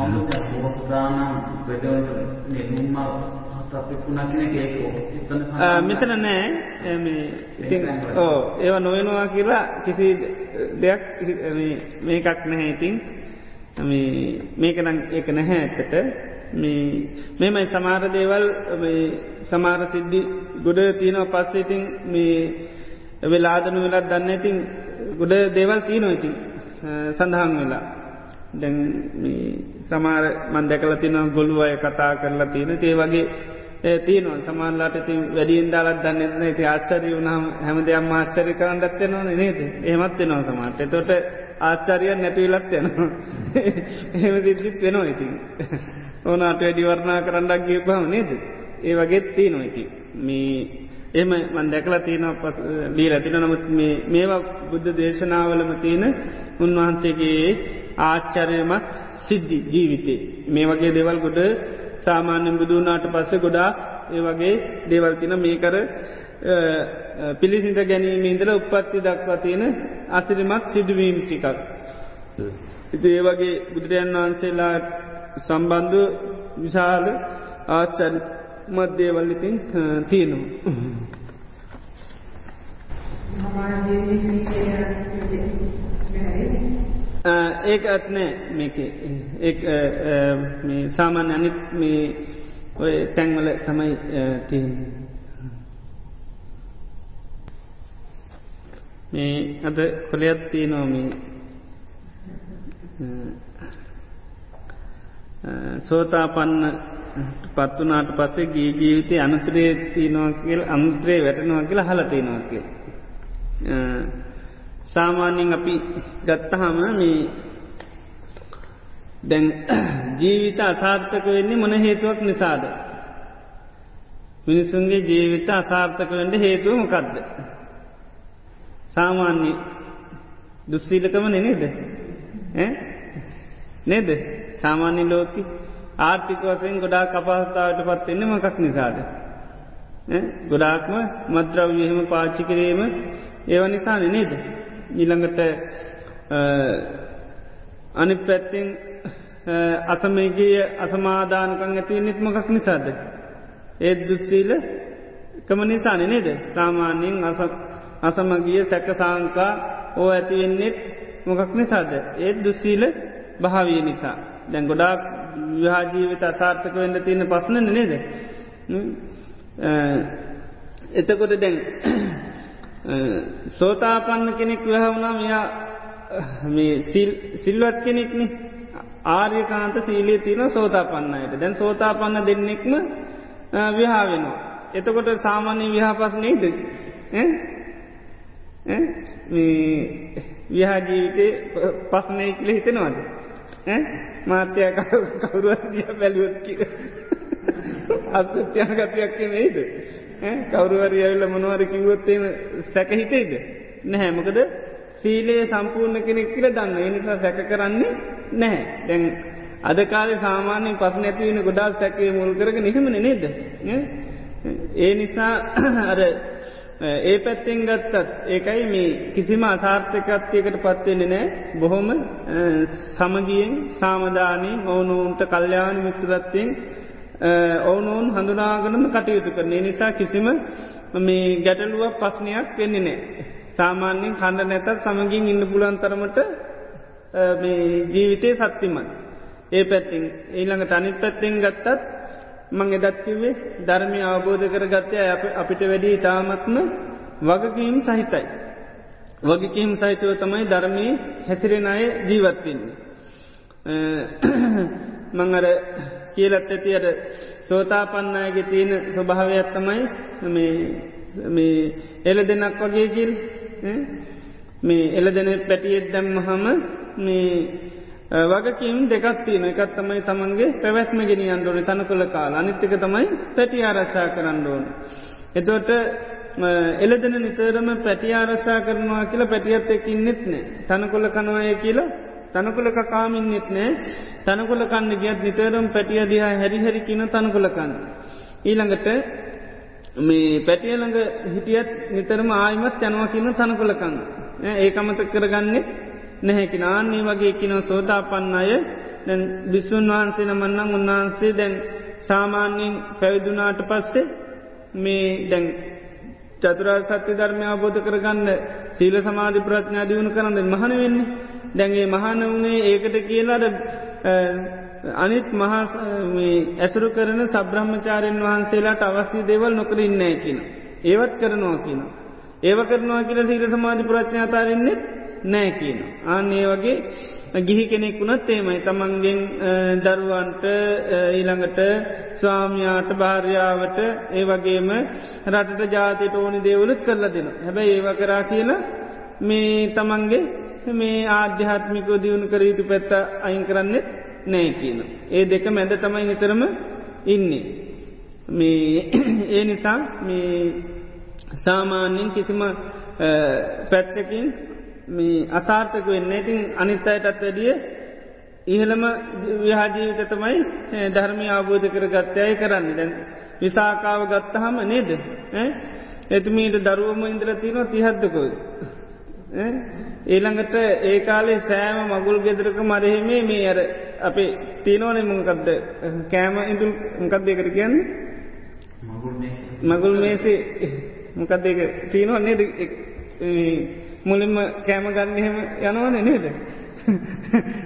හමුද පෝස්දානම් වැඩවලට නෙළුම්ම මෙතන නෑ ඉතින් ඕ ඒව නොවෙනවා කියලා කිසි දෙයක් මේකක් නැහැ ඉතින්. මේකනම් ඒක නැහැ ඇත්තට. මෙමයි සමාර දේවල් සමාර සිද්ධි ගොඩ තියෙනව පස්සේ ඉතින් මේ වෙලාදනු වෙලත් දන්න ඉතින් ගොඩ දේවල් තියනො ඉතින් සඳහන් වෙලා දැන් සමාර මන් දැකල තින ගොල්ලු අය කතා කරලා තියෙන ඒ වගේ තියනවා. සමාන්ලාට ති වැඩියෙන් දාලත් දන්න ති ආච්චරී වුණහම හැම දෙයක් ආච්චරි කරන්න ඇත්තෙනවන නේද? එහමත් වෙනවා සමාට තොට ආශ්චරියන් නැතිවලත් යනවා එහෙම සිද්ධිත් වෙනවා ඉතින්. ඕනාට වැඩිවරණා කරන්නක් ගියපහම නේද? ඒ වගේත් තිය නොයිති මේ එම මන් දැකලා තියෙන පස් දී ඇතින නමුත් මේවා බුද්ධ දේශනාවලම තියෙන උන්වහන්සේගේ ආච්චරයමත් සිද්ධි ජීවිතේ. මේ වගේ දෙවල් ගොඩ සාමාන්‍යෙන් බුදුනාට පස්ස ගොඩා ඒ වගේ දේවල්තින මේකර පිළිසිඳ ගැනීමේන්දල උපත්ති දක්වා තියෙන අසිරිමත් සිදුවීම් ටිකක්. ඉති ඒ වගේ බුදුරජන් වහන්සේලා සම්බන්ධ විශාල ආච්චන් මධ්‍යවල්ලිතින් තියෙනවා. ඒක ඇත්නෑ මේක සාමාන්‍ය අනිත් මේ ඔය තැන්වල තමයි තිය මේ අද කොළයත් තිය නොමී සෝතාපන්න පත්වනාට පස්සේ ගී ජීවිතය අනතරේ තියනවා කියල් අන්ත්‍රේ වැටනවා කියලා හලතිනවා කිය. සාමාන්‍යෙන් අපි ගත්තහම මේ දැන් ජීවිත අසාර්ථක වෙන්නේ මොන හේතුවක් නිසාද. මිනිසුන්ගේ ජීවිත අසාර්ථක වෙන්ට හේතුව මොකක්ද. සාමාන්‍ය දුස්සීලකම නෙනේද නේද සාමාන්‍ය ලෝකි ආර්ථික වසයෙන් ගොඩා කපහතාවට පත්වෙන්න මකක් නිසාද. ගොඩාක්ම මද්‍රව්යහෙම පාච්චි කිරීම ඒව නිසා නේද. ඊළඟට අනි පැත්තිෙන් අසමේගේ අසමාධානකං ඇති නිත්මකක් නිසාද. ඒත් දුත්සීල කම නිසාන නේද සාමාන්‍යයෙන් අසමගිය සැක සාංකා ඕ ඇතිවෙන්නෙත් මොකක් නිසාද. ඒත් දුස්සීල භාවිය නිසා. දැන් ගොඩාක් විහාජීවිත අසාර්ථක වෙන්න තියෙන පස්සන නේද. එතකොට දැන් සෝතාපන්න කෙනෙක් වැහවුණා මෙයා සිල්වත් කෙනෙක්න ආර්යකාන්ත සීලේ තියන සෝතාපන්නයට දැන් සෝතාපන්න දෙන්නෙක්ම විහාවෙනවා. එතකොට සාමාන්‍ය විහාපස් නේද? විහාජීවිතේ පස්සනය කියල හිතෙනවාද? මාත්‍යය කවුරුවත් දිය බැලුවත් කිය අත්ෘත්‍යයන ගතියක් නේද කවරුවර ඇවිල්ල මොනවර කිව්වොත්තේම සැකහිතේද නැහැ. මොකද සීලයේ සම්පූර්ණ කෙනෙක් කියල දන්න. එනිසා සැක කරන්නේ නැහැ. දැන් අදකාල සාමාන්‍යෙන් පස නැතිවෙන ගොඩා සැකේ මුල් කරග නිහමන නේද? ඒ නිසා අර ඒ පැත්තෙන් ගත්තත් ඒකයි මේ කිසිම අසාර්ථකත්වයකට පත්වෙන්නේ නෑ බොහොම සමගියෙන් සාමධානී ඕනූන්ට කල්්‍යාන මිත්‍රදත්තයෙන් ඔවුනෝන් හඳුනාගනම කටයුතු කරන්නේ නිසා කිසිම මේ ගැටලුව පස්්නයක් වෙන්නේ නෑ. සාමාන්‍යෙන් කණ්ඩ නැතත් සමගින් ඉන්න පුලන්තරමට ජීවිතය සත්තිමත්. ඒ පැත්තිං ඊළඟ අනිත් පැත්තෙන් ගත්තත් මං එදත්කිවේ ධර්මය අවබෝධ කර ගත්තය අපිට වැඩි ඉතාමත්ම වගකීම් සහිතයි. වගකීම් සහිතව තමයි ධර්මී හැසිරෙන අය ජීවත්වන්නේ. මං අර කියලත් ඇතියට සෝතාපන්නයගේ තියෙන ස්වභාවයක් තමයි මේ එල දෙනක් වගේ කිල් මේ එල දෙන පැටියෙත් දැම්මහම මේ වගකින් දෙකත් තියෙන එකත් තමයි තමන්ගේ පැවැත්ම ගෙන අන්ඩෝන තන කොළ කාල අනිත්්‍යක තමයි පැටි ආරක්ෂා කරන්න ඕන. එතෝට එලදෙන නිතරම පැටි ආරක්ෂා කරනවා කියලා පැටියත් එකින් නෙත්නේ තනකොල කනවාය කියලා තනකුල කකාමින්නෙත් නෑ තනකුල කන්න ගියත් නිතරම් පැටිය දිහා හැරිහැරි කියන තනකුලකන්න. ඊළඟට මේ පැටියළඟ හිටියත් නිතරම ආයමත් යනවා කියන තනකුලකන්න. ඒක අමත කරගන්නේ නැහැකි නාන්නේ වගේ කිනව සෝතා පන්න අය දැන් බිස්සුන් වහන්සේ නමන්නම් උන්වහන්සේ දැන් සාමාන්‍යයෙන් පැවිදුනාට පස්සේ මේ දැන් චතුරා සත්‍ය ධර්මය අවබෝධ කරගන්න සීල සමාධි ප්‍රඥා දියුණු කරන්න මහන වෙන්නේ දැන්ගේ මහන වුණේ ඒකට කියලාට අනිත් මහා ඇසුරු කරන සබ්‍රහ්මචාරයෙන් වහන්සේලාට අවශ්‍ය දේවල් නොකර ඉන්නෑ කියන. ඒවත් කරනවා කියන. ඒව කරනවා කියල සීල සමාධි ප්‍රඥාතාරෙන්නේ නෑ කියන. අන්න ඒ වගේ ගිහි කෙනෙක් වුණත් ඒමයි තමන්ගෙන් දරුවන්ට ඊළඟට ස්වාමයාට භාර්යාවට ඒ වගේම රටට ජාතියට ඕනි දේවලුත් කරලා දෙන. හැබැයි ඒව කරා කියලා මේ තමන්ගේ මේ ආධ්‍යාත්මිකෝ දියුණු කර යුතු පැත්ත අයින් කරන්නෙත් නෑ කියන. ඒ දෙක මැද තමයි නිතරම ඉන්නේ. මේ ඒ නිසා මේ සාමාන්‍යෙන් කිසිම පැත්තකින් මේ අසාර්ථක වෙන්න. ඉතින් අනිත් අයටත් වැඩිය ඉහළම විහාජීවිත තමයි ධර්මය අවබෝධ කර ගත්තයයි කරන්න. දැන් විසාකාව ගත්තහම නේද? එතුමීට දරුවම ඉන්ද්‍ර තියනවා තිහද්දකොයි ඊළඟට ඒ කාලේ සෑම මගුල් ගෙදරක මරහෙමේ මේ අර අපේ තියනෝනෙ මොකක්ද? කෑම ඉඳුල් මොකක් දෙකට කියන්නේ? මගුල් මේසේ මොකක් දෙක තියනවා නේද මුලින්ම කෑම ගන්නහෙම යනවන නේද?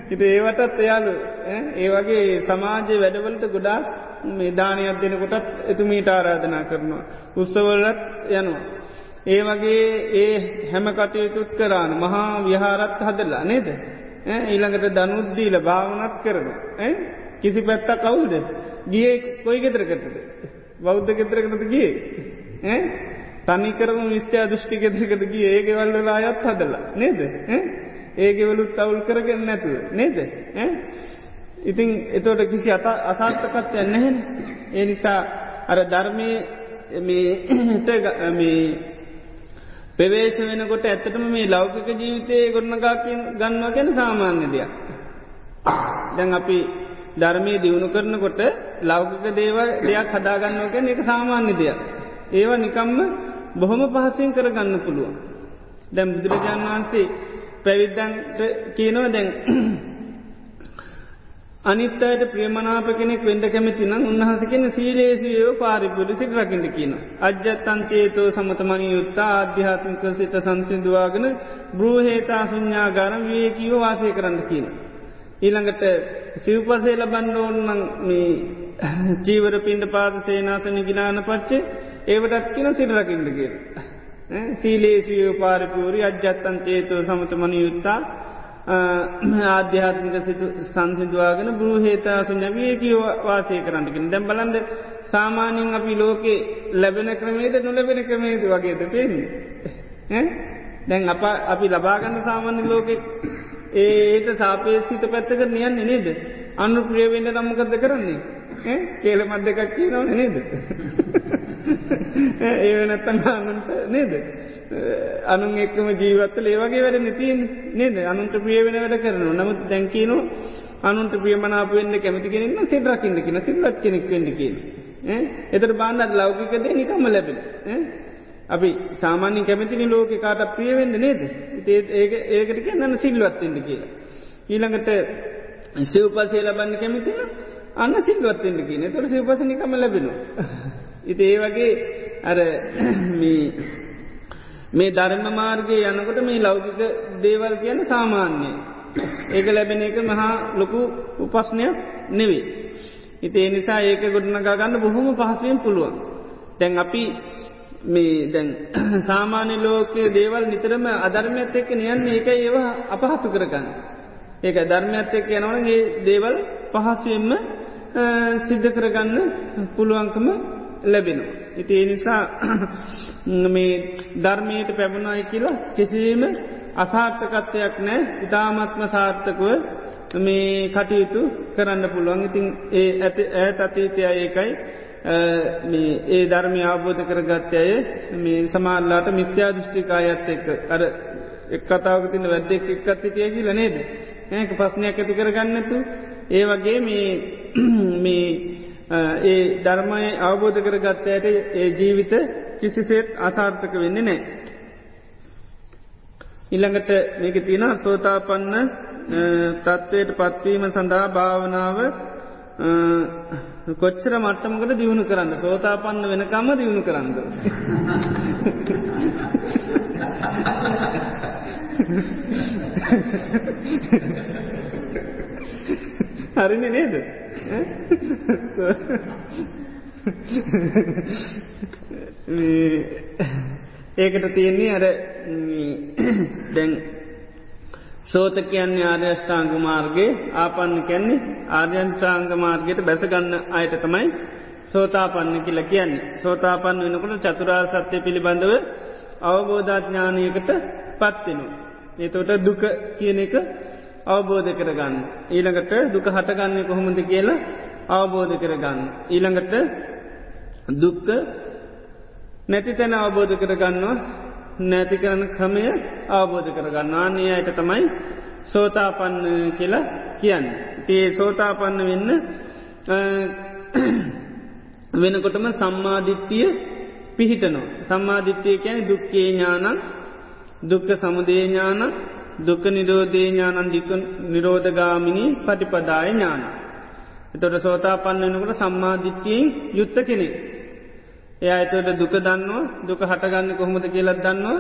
හිත ඒවටත් එයාලු ඒ වගේ සමාජය වැඩවලට ගොඩා මේ දානයක් දෙනකොටත් එතුමීට ආරාධනා කරනවා. උත්සවලත් යනවා. ඒ වගේ ඒ හැම කටයුතුත් කරන්න මහා විහාරත් හදලා නේද? ඊළඟට දනුද්දීල භාවනත් කරනවා. කිසි පැත්ත කවුද ගිය කොයි ගෙතරකටද බෞද්ධ ගෙතරකටද ගිය? තනිකරම විස්ත්‍යා දෘෂ්ටි ගෙතරකට ගිය ඒගෙවල්ල අයත් හදලා. නේද? ඒගෙවලුත් අවුල් කරගෙන නැතුව. නේද? ඉතිං එතෝට කිසි අත අසාර්ථකත් යන්නහෙන් ඒ නිසා අර ධර්මය මේ පෙවේශ වෙනකොට ඇත්තටම මේ ලෞකික ජීවිතය ගොඩනගා ගන්නවා ගැන සාමාන්‍ය දෙයක්. දැන් අපි ධර්මය දියුණු කරනකොට ලෞකික දේව දෙයක් හදාගන්නවා ගැන එක සාමාන්‍ය දෙයක්. ඒවා නිකම්ම බොහොම පහසෙන් කරගන්න පුළුවන්. දැම් බුදුරජාණන් වහන්සේ පැවිද්දන්ට කියනවා දැන් අනිත්තයට ප්‍රියමනාප කෙනෙක් වෙන්ඩ කැමති නම් උන්හස කෙන සීලේසියෝ පාරිපුරි සිට රකිට කියන. අජ්‍යත්තන්සේතෝ සමතමනි යුත්තා අධ්‍යාත්මික සිත සංසිදුවාගෙන බෘහේතා සුඥාගාරම් වියකීව වාසය කරන්න කියන. ඊළඟට සිව්පසේ ලබන්න ඕන්නන් මේ ජීවර පින්ඩ පාද සේනාසන ගිනාන පච්චේ ඒවටත් කියන සිට රකිින්ට කිය. සීලේසියෝ පාරිපූරි අජ්‍යත්තන්චේතෝ සමතමනි යුත්තා ආධ්‍යාත්මික සිතු සංසිදුවාගෙන බෘහේතා සුඥවියකී වාසය කරන්නකින් දැම් බලන්ද සාමාන්‍යින් අපි ලෝකේ ලැබෙන ක්‍රමේද නොලැබෙන ක්‍රමේද වගේද පේන්නේ? දැන් අප අපි ලබාගන්න සාමාන්‍ය ලෝකෙ ඒට සාපේ සිත පැත්තක නියන්න නේද? අන්නු ප්‍රියවෙන්න නම්මකද කරන්නේ? කියල මත් දෙකක් කියනවන නේද? ඒ නැත්තන් අනුන්ට නේද? අනුන් එක්කම ජීවත්තල ඒවගේ වැඩ නතින් නේද? අනුන්ට ප්‍රිය වෙන වැඩ කරන නමුත් දැන්කීනු අනුන්ට ප්‍රියමනාප වෙන්න කැමති කෙනෙන්න සිද්රකින්න කියෙන සිල්ලත් කෙනෙක් වෙන්න කියන. එතට බාන්නත් ලෞකිකද නිකම්ම ලැබෙන අපි සාමාන්‍ය කැමතිනි ලෝක කාට ප්‍රියවෙන්න නේද? ඒකට කියන්න සිල්වත්වෙන්න කියලා. ඊළඟට සිව්පසේ ලබන්න කැමතින අන්න සිල්වත්වෙන්න කියන. තොර සිව්පස නිකම ලැබෙනවා. ඉති ඒ වගේ අර මේ මේ ධර්ම මාර්ගය යනකොට මේ ලෞකික දේවල් කියන සාමාන්‍යය. ඒක ලැබෙන එක මහා ලොකු උපස්නයක් නෙවේ. ඉතිේ නිසා ඒක ගොඩනගා ගන්න බොහොම පහසුවෙන් පුළුවන්. තැන් අපි මේ දැන් සාමාන්‍ය ලෝකයේ දේවල් නිතරම අධර්මයත් එක්ක නියන්න ඒක ඒවා අපහසු කරගන්න. ඒක ධර්මයත් එක්ක යනවනගේ දේවල් පහසුවෙන්ම සිද්ධ කරගන්න පුළුවන්කම ලැබෙනවා. ඉති ඒ නිසා මේ ධර්මයට පැමුණයි කියලා කිසිීම අසාර්ථකත්වයක් නෑ ඉතාමත්ම සාර්ථකව මේ කටයුතු කරන්න පුළුවන්. ඉතින් ඒ ඇත ඇත් අතීතය ඒකයි. ඒ ධර්මය අවබෝධ කරගත්ත අය මේ සමාල්ලාට මිත්‍යා දෘෂ්ටිකායත් එක්ක. අර එක් කතාවක තින වැද්දෙක් එක් අත්තිතිය කියල නේද? ඒක පස්්නයක් ඇති කරගන්නතු ඒ වගේ මේ ඒ ධර්මය අවබෝධ කරගත්තයට ඒ ජීවිත කිසිසේත් අසාර්ථක වෙන්න නෑ. ඉළඟට මේක තින සෝතාපන්න තත්ත්වයට පත්වීම සඳහා භාවනාව කොච්චර මට්ටමකට දියුණු කරන්න සෝතාපන්න වෙනකම්ම දියුණු කරන්න. හරිනි නේද ඒකට තියෙන්නේ අර දැන් සෝත කියන්නේ ආර්යෂ්ඨාංග මාර්ගගේ ආපන්න කැන්නේ ආර්යන්ත්‍රාංග මාර්ගයට බැසගන්න අයට තමයි සෝතාපන්න කියල කියන්නේ සෝතාපන්න වෙනකොට චතුරා සත්‍යය පිළිබඳව අවබෝධඥානයකට පත්වෙනු. ඒතවට දුක කියන එක අවබෝධ කරගන්න. ඊළඟට දුක හටගන්න කොහොමද කියලා අවබෝධ කරගන්න. ඊළඟට දුක්ක නැති තැන අවබෝධ කරගන්නවා නැති කරන ක්‍රමය අවබෝධ කරගන්න ආන්නේ අයට තමයි සෝතාපන්න කියලා කියන්න. තිේ සෝතාපන්න වෙන්න වෙනකොටම සම්මාධිත්තිය පිහිටනවා. සම්මාධිත්‍යය කියන දුක්කේ ඥානන් දුක්ක සමුදේඥාන දුක්ක නිරෝධේ ඥානන් දික නිරෝධගාමිනි පටිපදාය ඥාන. එතොට සෝතා පන්න වෙනකට සම්මාධිත්‍යයෙන් යුත්ත කෙනෙ. එයා එතොට දුක දන්නවා දුක හටගන්න කොහොමද කියලත් දන්නවා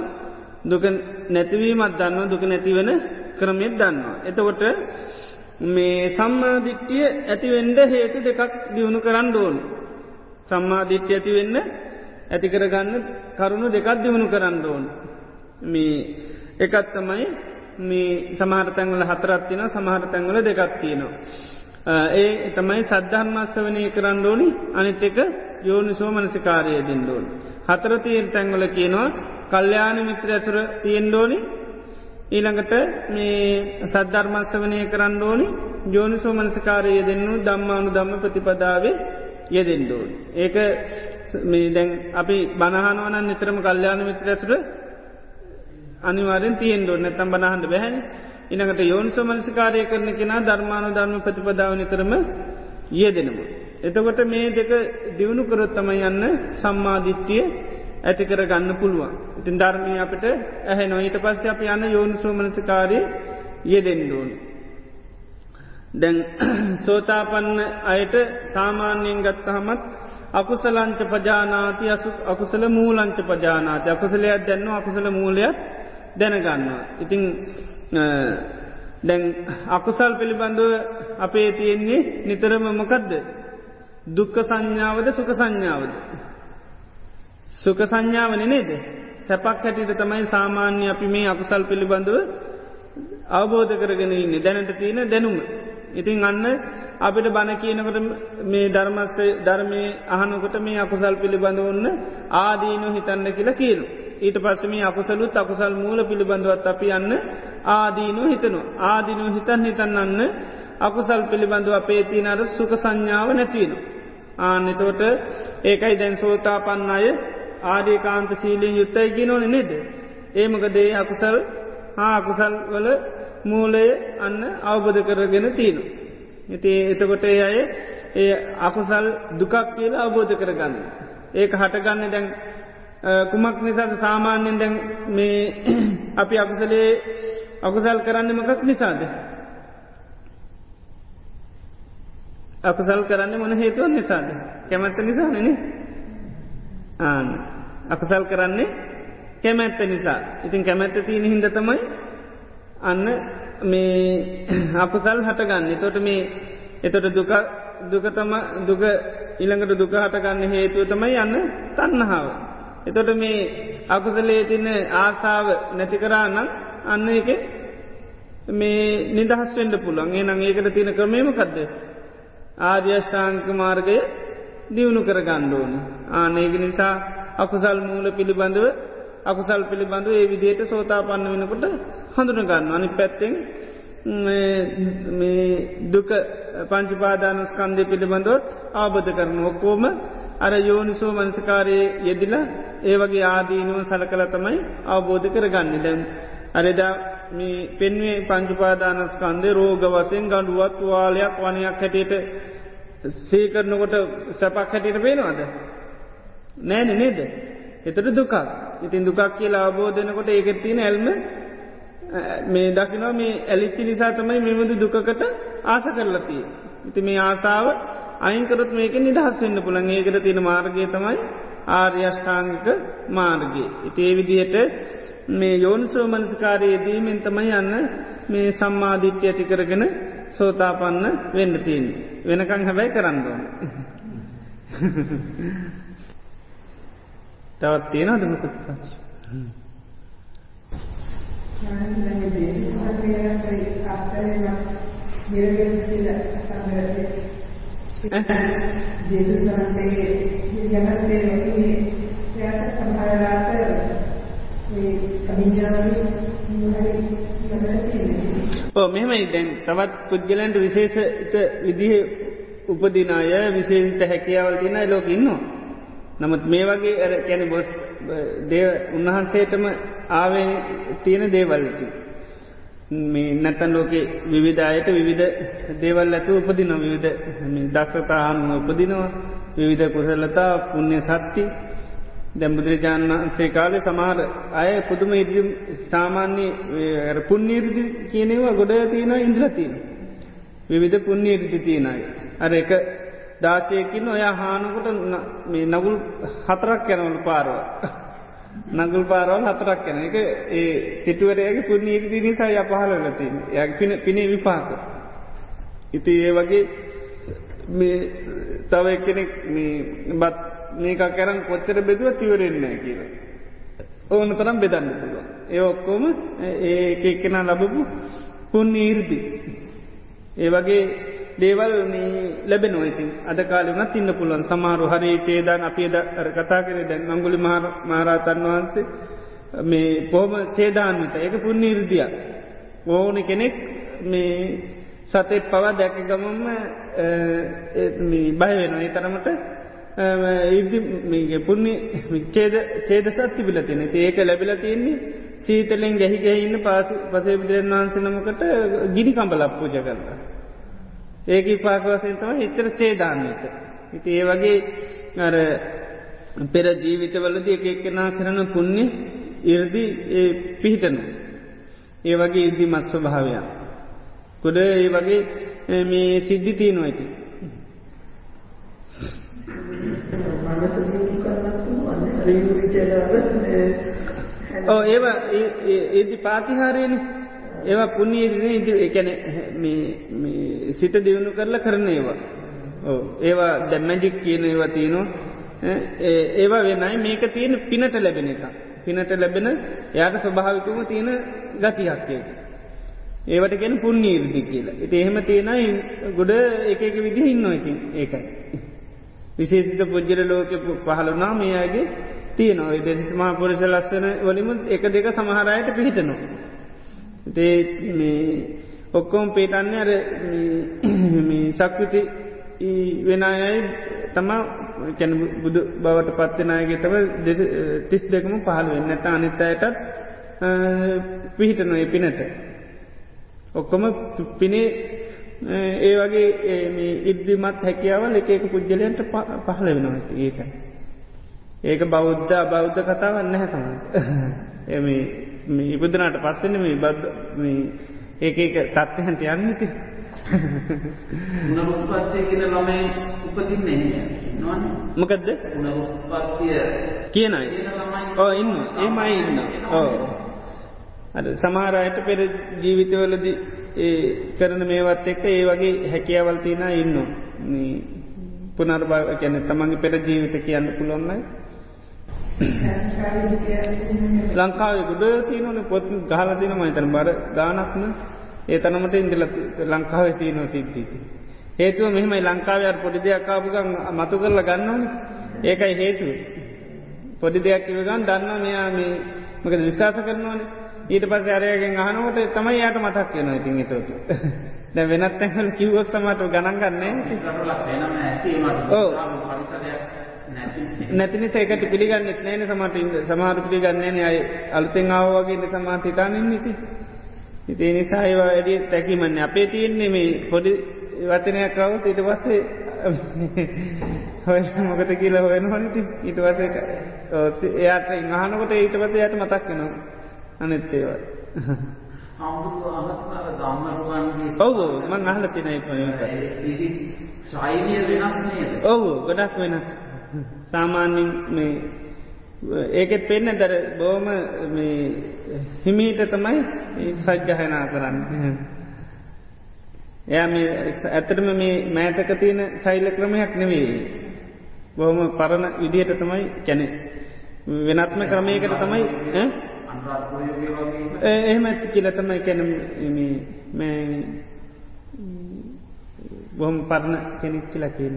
දුක නැතිවීමත් දන්නවා දුක නැතිවෙන ක්‍රමෙත් දන්නවා. එතකොට මේ සම්මාධිට්ටිය ඇතිවෙන්ඩ හේතු දෙකක් දියුණු කරන්න ඕන. සම්මාධිට්්‍ය ඇති වෙන්න ඇති කරගන්න කරුණු දෙකක් දියුණු කරන්න ඕන. මේ එකත් තමයි මේ සමහරතැංවල හතරත්තින සමහරතැංවල දෙකත්තියනවා. ඒ තමයි සද්ධර්මස්ස වනය කරන්න ඕනි අනිත් එක යෝනි සෝමනසිකාරය දින්ඩෝන්. හතර තියෙන් තැංවල කියනවා කල්්‍යයාන මිත්‍ර ඇසුර තියෙන්ඩෝනි ඊළඟට මේ සද්ධර්මස්ස වනය කරන්න ඕනි යෝනි සෝමනසිකාරය දෙන්නු දම්මානු දම්ම ප්‍රතිපදාවේ යෙදෙන්ඩෝන්. ඒක මේ දැන් අපි බණහනුවන නිතරම කල්්‍යයාන මිත්‍ර ඇසුර අනිවාරෙන් තියෙන් ොන්න තම් බනහන්ඩ බැහැන් ඉනකට යෝනිස මනසිකාරය කරන කෙනා ධර්මාන ධර්ම ප්‍රතිපදාව නිතරම ඒ දෙනවා. එතකොට මේ දෙක දියුණු කරොත්තම යන්න සම්මාධිත්‍යය ඇති කර ගන්න පුළුවන්. ඉතින් ධර්මය අපට ඇහැ නොඊට පස්ස අප යන්න යෝනිසෝ මනසිකාරය යෙදෙන්ඩෝන්. දැන් සෝතාපන්න අයට සාමාන්‍යයෙන් ගත්තහමත් අකුසලංච පජානාති අසු අකුසල මූලංච පජානාති අකුසලයක් දැන්න අකුසල මූලයක් දැනගන්නවා. ඉතිං දැන් අකුසල් පිළිබඳව අපේ තියෙන්නේ නිතරම මොකදද. දුක්ක සංඥාවද සුක සංඥාවද. සුක සංඥාවන නේද. සැපක් හැටිට තමයි සාමාන්‍ය අපි මේ අකුසල් පිළිබඳව අවබෝධ කරගෙන ඉන්න දැනට තියෙන දැනුම. ඉතින් අන්න අපිට බණ කියනකට මේ ධර්මස්ස ධර්මය අහනකොට මේ අකුසල් පිළිබඳ ඔන්න ආදීනු හිතන්න කියලා කියනු. ඊට පස්සම අකුසලුත් අකුසල් මූල පිළිබඳවත් අපි යන්න ආදීනු හිතනවා. ආදිනු හිතන් හිතන්නන්න අකුසල් පිළිබඳව අපේ තියනට සුක සංඥාව නැතිවෙන. ආනෙතෝට ඒකයි දැන් සෝතා පන්න අය ආඩියකාන්ත සීලීෙන් යුත්තයි ගෙනවන නෙද. ඒමකදේ අකුසල් හා අකුසල් වල මූලය අන්න අවබධ කරගෙන තියනු. ඉති එතකොට ඒ අය ඒ අකුසල් දුකක් කියලා අවබෝධ කරගන්න. ඒක හටගන්න දැන් කුමක් නිසාද සාමාන්‍යෙන් දැන් මේ අපි අකුසලේ අකුසල් කරන්න මකක් නිසාද. අකුසල් කරන්න මොන හේතුවන් නිසාද. කැමැත්ත නිසා නෙන ආන අකුසල් කරන්නේ කැමැත්ත නිසා. ඉතින් කැමැත්ත තියෙන හිද තමයි අන්න මේ අපසල් හටගන්න. තොට මේ එතොට දුක දුකතම දුක ඉළඟට දුක හටගන්න හේතුව තමයි යන්න තන්නහාාව. එතොට මේ අකුසලේ තින ආසාාව නැතිකරානම් අන්න එක මේ නිදහස් වෙන්ඩ පුළන් ඒ නං ඒකට තියෙන ක්‍රමේම කදද. ආර්යෂ්ඨාංක මාර්ගය දියුණු කර ගණ්ඩෝන. ආනේක නිසා අකුසල් මූල පිළිබඳව අකුසල් පිළිබඳව ඒ විදියට සෝතා පන්න වෙනකොට හඳුනගන්න අනි පැත්තෙන් දුක පංචිපාදානස්කන්දය පිළිබඳොත් ආබධ කරන ඔක්කෝම අර යෝනිසෝ මනසිකාරයේ යෙදිල ඒ වගේ ආදීනුව සල කළ තමයි අවබෝධ කරගන්න. දැම් අරෙදා මේ පෙන්වේ පංචුපාදානස්කන්දේ රෝග වසයෙන් ගඩුවත් වාලයක් වනයක් හැටියට සේකරනකොට සැපක් හැටියට පේනවාද? නෑන නේද? එතට දුකක්. ඉතින් දුකක් කියලා අවබෝධනකොට ඒකෙත් තියෙන ඇල්ම මේ දකිනවා මේ ඇලිච්චි නිසා තමයි මෙමුදු දුකට ආස කරලතිය. ඉති මේ ආසාාව අයින්කරත් මේක නිදහස් වෙන්න පුළන් ඒකට තියෙන මාර්ගය තමයි ආර්යෂ්ඨාංගික මාර්ගයේ. ඉතිේ විදිහට මේ යෝනිසෝ මනස්කාරයේදීමෙන් තමයි යන්න මේ සම්මාධිත්‍ය ඇති කරගෙන සෝතාපන්න වෙන්න තියෙන්. වෙනකං හැබැයි කරන්නඩුවන. තවත් තියෙන අදමකුත් පස්. ජේසුස් වහන්සේ ජනතේ වගේ එයාට සමහරලාට ඕ මෙහෙමයි දැන් තවත් පුද්ගලන්ට විශේෂත විදිහ උපදිනාය විශේෂිත හැකියාවල් තිනයි ලෝක ඉන්නවා. නමුත් මේ වගේ ඇර කැන බොස් දේව උන්වහන්සේටම ආවේ තියෙන දේවල්ලති. මේ නැත්තන් ලෝකෙ විවිධායට විවිධ දේවල් ඇතු උපදින විවිධ දක්ෂතාහන් උපදිනවා විවිධ කුසලතා පුුණ්‍ය සත්ති දැම්බුදුරජාණන් වන්සේ කාලේ සමහර අය පුදුම ඉරි සාමාන්‍ය පුුණ්නීර්දි කියනෙවා ගොඩ තියෙන ඉන්ද්‍රතිීන. විවිධ පුුණ්්‍යීර්දි තියෙනයි. අර එක දාසයකින් ඔය හානකොට නගුල් හතරක් යනවල පාරව. නගුල් පාරවල් හතරක් යන එක ඒ සිටුවරයගේ පුුණ්නීර්දි නිසා ය පහලලතින් ය පින පිනේ විපාක. ඉති ඒ වගේ තව එක්කෙනෙක් බත් මේක කරන් කොච්චර බෙදුව තිවරෙන්න කියල. ඕන තරම් බෙදන්න පුළුව. ඒ ඔක්කොම ඒ එක්කෙන ලබපු පුන් ඊර්දි. ඒ වගේ දේවල් ලැබෙන ඉතින් අද කාලවනත් ඉන්න පුළුවන් සමාරු හරි චේදාන් අපේ ද කතා කර දැන් අංගුලි මාරාතන් වහන්සේ මේ පොහම චේදාන්විත ඒක පුන් නිර්දිය. ඕන කෙනෙක් මේ සතෙත් පවා දැක ගමම බයවෙන ඒ තරමට ඉදි පුුණි චේද චේදසත් තිබිල තියෙන ඒක ලැබිල තියෙන්නේ සීතලෙන් ගැහි ගැහින්න පාස පසේ බුදුරන් වහන්සනමකට ගිනි කම්බලක් පූජ කරලා. ඒක පාකවසයෙන් තම එච්චර චේදාන්නත. ඉති ඒ වගේ අර පෙර ජීවිතවලද එක එක්කෙනා කරන පුුණ්‍ය ඉරදි පිහිටනු. ඒ වගේ ඉද්දි මත් ස්වභාවයක්. කොඩ ඒ වගේ මේ සිද්ධි තියනවා ඇති. මනස දියුණු කරන්නත් පුළුවන් විචලව ඔව් ඒව ඒදි පාතිහාරයනේ ඒවා පුුණ්‍යීරන ඉදි එකැන සිත දියුණු කරලා කරන ඒවා. ඕ ඒවා දැම්මැජික් කියන ඒවා තියනවා. ඒවා වෙනයි මේක තියෙන පිනට ලැබෙන එක. පිනට ලැබෙන යාට ස්වභාවිකම තියෙන ගතිහක්කය ඒවට ගැන පුුණ්නීර්දි කියලා. එති එහෙම තියෙනයි ගොඩ එක එක විදි ඉන්න ඉතින් ඒකයි. විශේෂිත පුද්ජර ලෝක පහළුනා මේයාගේ තියනවා. දෙසිමා පුරෂ ලස්සන වලිමුත් එක දෙක සමහරයට පිහිටනවා. ඔක්කෝම් පේටන්නේ අර සක්විති වෙන අයයි තමා කැන බුදු බවට පත්වෙනයගේ තම තිස් දෙකම පහළ වෙන්න ඇත අනිත් අයටත් පිහිටනොය පිනට. ඔක්කොම පිනේ ඒ වගේ ඉද්දිමත් හැකියාවල් එක එක පුද්ගලයන්ට පහළ වෙනවා ඒකයි. ඒක බෞද්ධ අබෞද්ධ කතාවන්න හැ සම. එම ඉපදනාට පස්සෙන මේ බද්ධ ඒක එක තත්ත්වහන්ට යන්නති. උනරුපත්තිය කියන ළමයි උපතින්නේ නොන් මොකදද? උනරුපත්තිය කියනයි. ඕ ඉන්න ඒමයි ඉන්න ඕ අ සමහරයට පෙර ජීවිතවලදී ඒ කරන මේවත් එක්ක ඒ වගේ හැකියාවල් තියෙන ඉන්න පුනර්භාව කැන තමන්ගේ පෙර ජීවිත කියන්න පුළොන්නයි ලංකාව ගුඩ තියනන පොත් ගහල තින මහිතන බර ගානක්න ඒ තනමට ඉන්දල ලංකාව තියනෝ සිද්ධීති. හේතුව මෙහමයි ලංකාවයාර පොඩි දෙයක් කාපුගන් මතු කරලා ගන්නවන. ඒකයි හේතුව. පොඩි දෙයක් ඉවගන් දන්න මෙයා මේ මක විශවාස කරනවානේ. ඊට පස් අරයගෙන් අහනකොට තමයි යායට මතක් වෙන ඉතින් එතෝට දැ වෙනත් ඇහල කිව්වොත් සමට ගණන්ගන්නේ නැතිනි සේකට පිළිගන්නෙත් නෑන සමට සමාරු පිළිගන්නේ අයි අලුතෙන් ආවගේ සමාට හිතානින් නිති ඉතිේ නිසා ඒවා වැඩිය තැකිමන්න අපේ තියෙන්නේ මේ පොඩි වචනයක් කවුත් ඊට පස්සේ හොය මොකත කියලා හොයන හොනති ඊට වස එයාට ඉහනකොට ඊට පස යට මතක් වෙනවා. ධම්මරුවන්ගේ ඔව් මං අහල තිනයි නේද? ඔව් ගොඩක් වෙනස් සාමාන්‍යින් මේ ඒකෙත් පෙන්න දර බෝම හිමීට තමයි සජ්්‍යහනා කරන්න. එයා මේ ඇත්තටම මේ මෑතක තියෙන සෛල ක්‍රමයක් නෙවෙයි. බොහොම පරණ විදිහට තමයි කැනෙ වෙනත්ම ක්‍රමයකට තමයි එහෙම ඇත්ති කියල තමයි කැන බොහොම පරණ කෙනෙක් කියලා කියන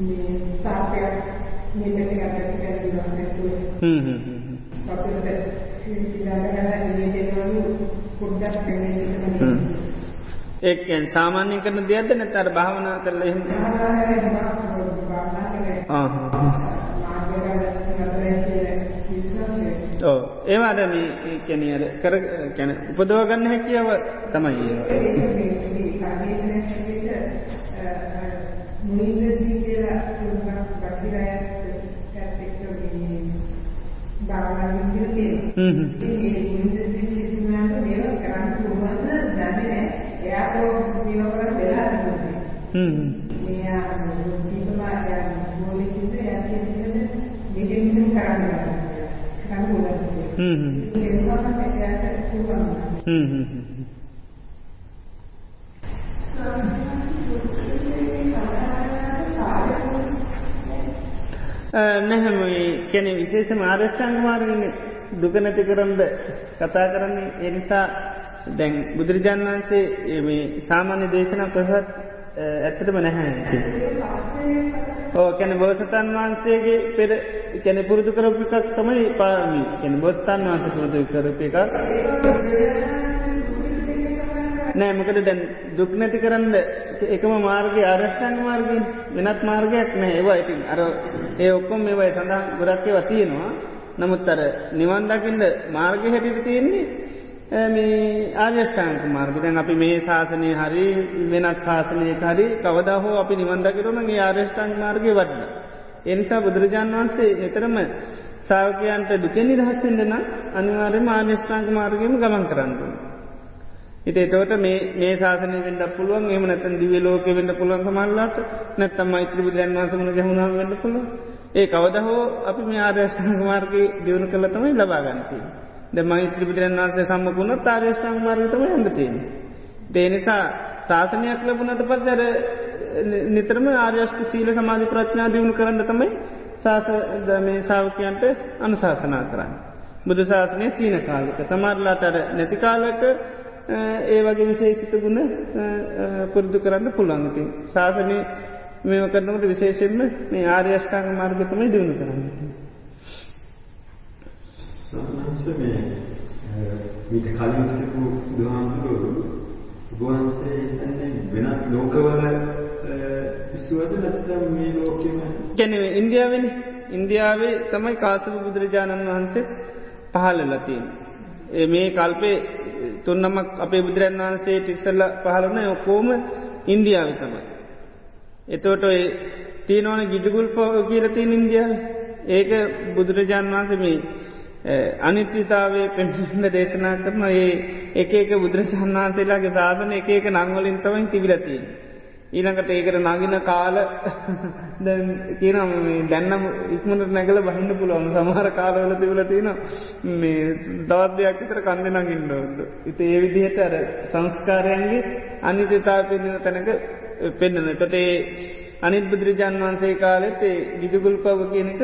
මේ සාපය මෙතන ගන්න කියලා හ්ම් හ්ම් හ්ම්. පස්සේ ඉඳලා ඉන්නේ පොඩ්ඩක් වෙන්නේ ඒකෙන් සාමාන්‍ය කරන දෙයක්ද නැතර භාවනා කරලා එහෙම? ඕ ඒවාද මේ කැනියර කර කැන උපදව ගන්න හැකියාව තමයි එයාට ජීව කරන් වෙලා තිබුණේ. හ්ම්. මෙයා දීපමා යා මොලේ කිව්වේ එයා කියන්නේ මෙහෙම මෙහෙම කරන්න ගන්නවා. කරන්න ඕනේ. හ්ම්. ඒක තමයි එයාට පුළුවන්. හ්ම් හ්ම්. නැහැම කැන විශේෂ ආරෂ්ඨාංග මාර්ගන දුක නැති කරන්ද කතා කරන්නේ එනිසා දැන් බුදුරජාණන් වහන්සේ මේ සාමාන්‍ය දේශනා ප්‍රහත් ඇත්තටම නැහැ ඕ කැන බෝසතන් වහන්සේගේ පෙර කැන පුරුදු කරපු එකක් තමයි පාමි කැන බොස්තන් වහන්ස පුරුදු කරප එකක් නෑ මොකද දැන් දුක් නැති කරන්න එකම මාර්ගය ආරෂ්ඨාංග මාර්ගයෙන් වෙනත් මාර්ගයක් නෑ ඒවා ඉතින් අර ඒ ඔක්කොම මේවයි සඳහන් ගොඩක්කේ වතියෙනවා නමුත් අර නිවන් දකිින්ද මාර්ග හැටිට තියෙන්නේ මේ ආර්යෂ්ඨාංක මාර්ග දැන් අපි මේ ශාසනය හරි වෙනත් ශාසනයක හරි කවදා හෝ අපි නිවන්දකිරුණගේ ආර්යෂ්ඨාංක මාර්ගය වඩන. එනිසා බුදුරජාණන් වහන්සේ නිතරම සාවකයන්ට දුකෙන් නිදහස්සෙන්දන අනිවාර්ය මාර්යෂ්ඨාංක මාර්ගයම ගමන් කරන්නුව. ඉති තෝට මේ ශාසනය වෙන්ඩ පුළුවන් එම නැතන් දිව ලෝක වෙන්න පුළුවන් සමල්ලාට නැත්තම් මෛත්‍ර බුදුරන් වසමන ගැහුණාව වෙන්න පුළුව ඒ කවද හෝ අපි මේ ආර්යෂ්ඨාංක මාර්ග දියුණු කළ තමයි ලබාගන්තිී. ද මෛත්‍ර බුදුරන් වන්සේ සම්මකුණ තාර්යෂ්ඨාං මාර්ගතම ඇඳතියෙන්. දේනිසා ශාසනයක් ලැබුණට පසර නිතරම ආර්යෂ්ක සීල සමාධි ප්‍රඥා දියුණු කරන්න තමයි ශාස මේ සාාවකයන්ට අනුශාසනා කරන්න. බුදු ශාසනය තියන කාලක සමරලාටර නැති කාලක ඒ වගේ විශේෂිත ගුණ පුරුදු කරන්න පුළන්ති. ශාසනය මේව කරනකට විශේෂෙන්ම මේ ආර්යෂ්ඨාංග මාර්ගතමයි දියුණු කරන්නති. සමහරවිට මේ මීට කලින් හිටපු බුදුහාමුදුරුවෝ වහන්සේ කියන්නේ වෙනත් ලෝකවල විශ්වද නැත්නම් මේ ලෝකෙම කියන්නේ ඉන්දියාවෙනේ ඉන්දියාවේ තමයි කාශ්‍යප බුදුරජාණන් වහන්සේ පහළලා තියෙන්නේ. මේ කල්පේ තුන්නමක් අපේ බුදුරන් වහන්සේ ඉස්සල්ල පහළන ඔක්කෝම ඉන්දියාව තමයි. එතෝට තියනවන ගිජගුල් පෝ කියලතින් ඉන්දියාව ඒක බුදුරජාණන් වහන්සේ මේ අනිත්‍යතාවේ පෙන්න්න දේශනා කරන ඒ එක එක බුදුරජාන් වහන්සේලාගේ සාධන එක එක නංවලින් තමයි තිබිලතිී. ඊළඟට ඒකට නගින කාල කියනම් දැන්නම් ඉක්මට නැගල බහින්න පුළුවන් සමහර කාලවල තිබල තියෙන මේ දවත් දෙයක් විතර කන්ද නගින්න ඕද. ඉති ඒ විදිහට අර සංස්කාරයන්ගේ අනිත්‍යතා පෙන්න්න තැනක පෙන්න්නන. තොටේ අනිත් බුදුරජාන් වහන්සේ කාලෙත් ගිජුගුල් පව කියනක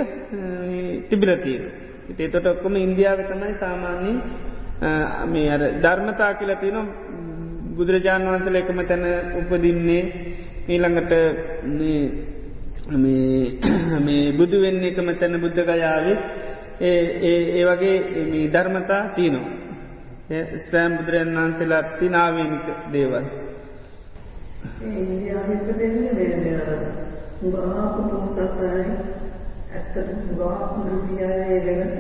තිබිලතිීර. ඉතේ තොට ඔක්කොම ඉන්දියාව තමයි සාමාන්‍යින් මේ අර ධර්මතා කියලා තියන බුදුරජාණන් වහන්සල එකම තැන උපදින්නේ ඊළඟට මේ බුදු වෙන්න එකම තැන බුද්ධ ගයාවේ ඒ වගේ ධර්මතා තියනවා. සෑම් බුදුරන් වහන්සේලාට තිනාවනික දේවල්. ඉන්දියාවට දෙන්නේ ගාප පෝසතයි ඇත්තට ගාප රුපියලේ වෙනස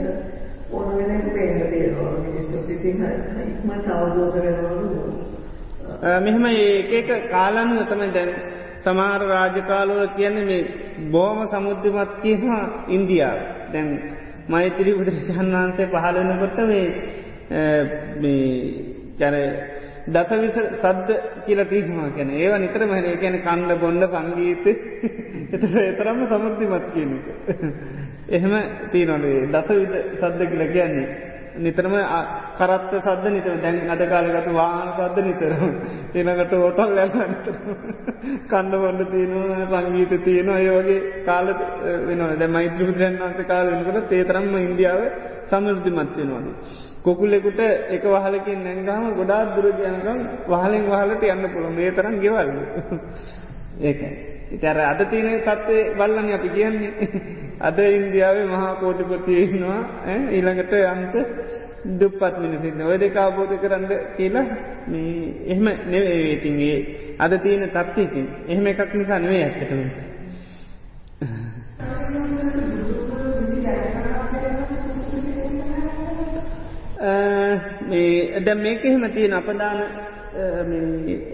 ඕන වෙනක පේන්න තියෙනවා මිනිස්සුත් ඉතින් ඉක්මනට අවබෝධ වෙනවලු මෙහෙම ඒක කාලනුව තමයි දැන් සමහර රාජකාලවල කියන්නේ මේ බෝම සමුද්ධමත් කියවා ඉන්දියාව දැන් මෛත්‍රී බුදුරජාන් වහන්සේ පහලනකොට මේ කැර දසවිස සද්ද කියල තිීහවා කැන ඒවා නිතරම හන ගැන කණ්ඩ බොන්ඩ සංගීත එත ඒතරම්ම සමුෘද්ධිමත් කියනක. එහෙම තියනොේ දසවිද සද්ද කියල කියන්නේ. නිතරම කරත්ත සද්ද නිතර දැන් අද කාලගතු වාහන සද්ද නිතරම. එනකට හෝටල් වැල්ල නිතර කණ්ඩ බොන්ඩ තියෙනවා සංගීත තියෙනවා ඒ වගේ කාල වෙන දැ මෛත්‍ර බුදුරන් වන්ස කාල වෙනකට තේතරම්ම ඉන්දියාව සමෘද්ධිමත් වෙනවාද. කොකුල්ලෙකුට එක වහලකින් නැංගාම ගොඩාත් දුරගයනකම් වහලෙන් වහලට යන්න පුළුව මේ තරම් ගෙවල්ල ඒකයි. ඉතර අද තියන තත්වේ බල්ලන්න අපි කියන්නේ. අද ඉන්දියාවේ මහා කෝටිපතියනවා ඊළඟට අන්ත දුප්පත් මිනිසින්න ඔය දෙක අවබෝධ කරන්න කියලා මේ එහෙම නෙවේටින්ගේ අද තියෙන තත්වීතින් එහෙම එකක් නිසා නෙවේ ඇත්තටම. දැ මේක එහෙම තියෙන අපදාන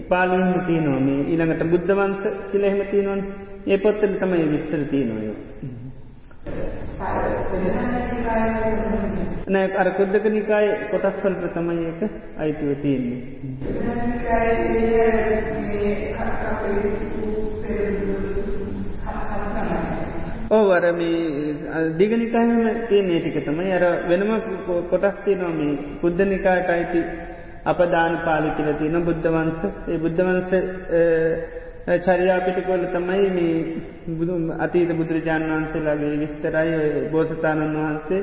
පාලිහම තියනවා මේ ඊළඟට බුද්ධවන්ස කියල එහෙම තියෙනවන් ඒ පොත්තල තමයි විස්තර තියනොය. නෑ අර කොද්දක නිකාය කොටස් වල්ප තමයි එක අයිතුව තියෙන්නේ. ඕවර මේ දිගනිකාහම තියන ඒටික තමයි අර වෙනම කොටස් තියනවා මේ බුද්ධනිකාට අයිති අපදාන පාලි කියල තියෙන බුද්ධවන්ස ඒ බුද්ධවන්ස චරියාපිටිකොල තමයි මේ බුදු අතීත බුදුරජාණන් වහන්සේලාගේ විස්තරයි බෝසතාණන් වහන්සේ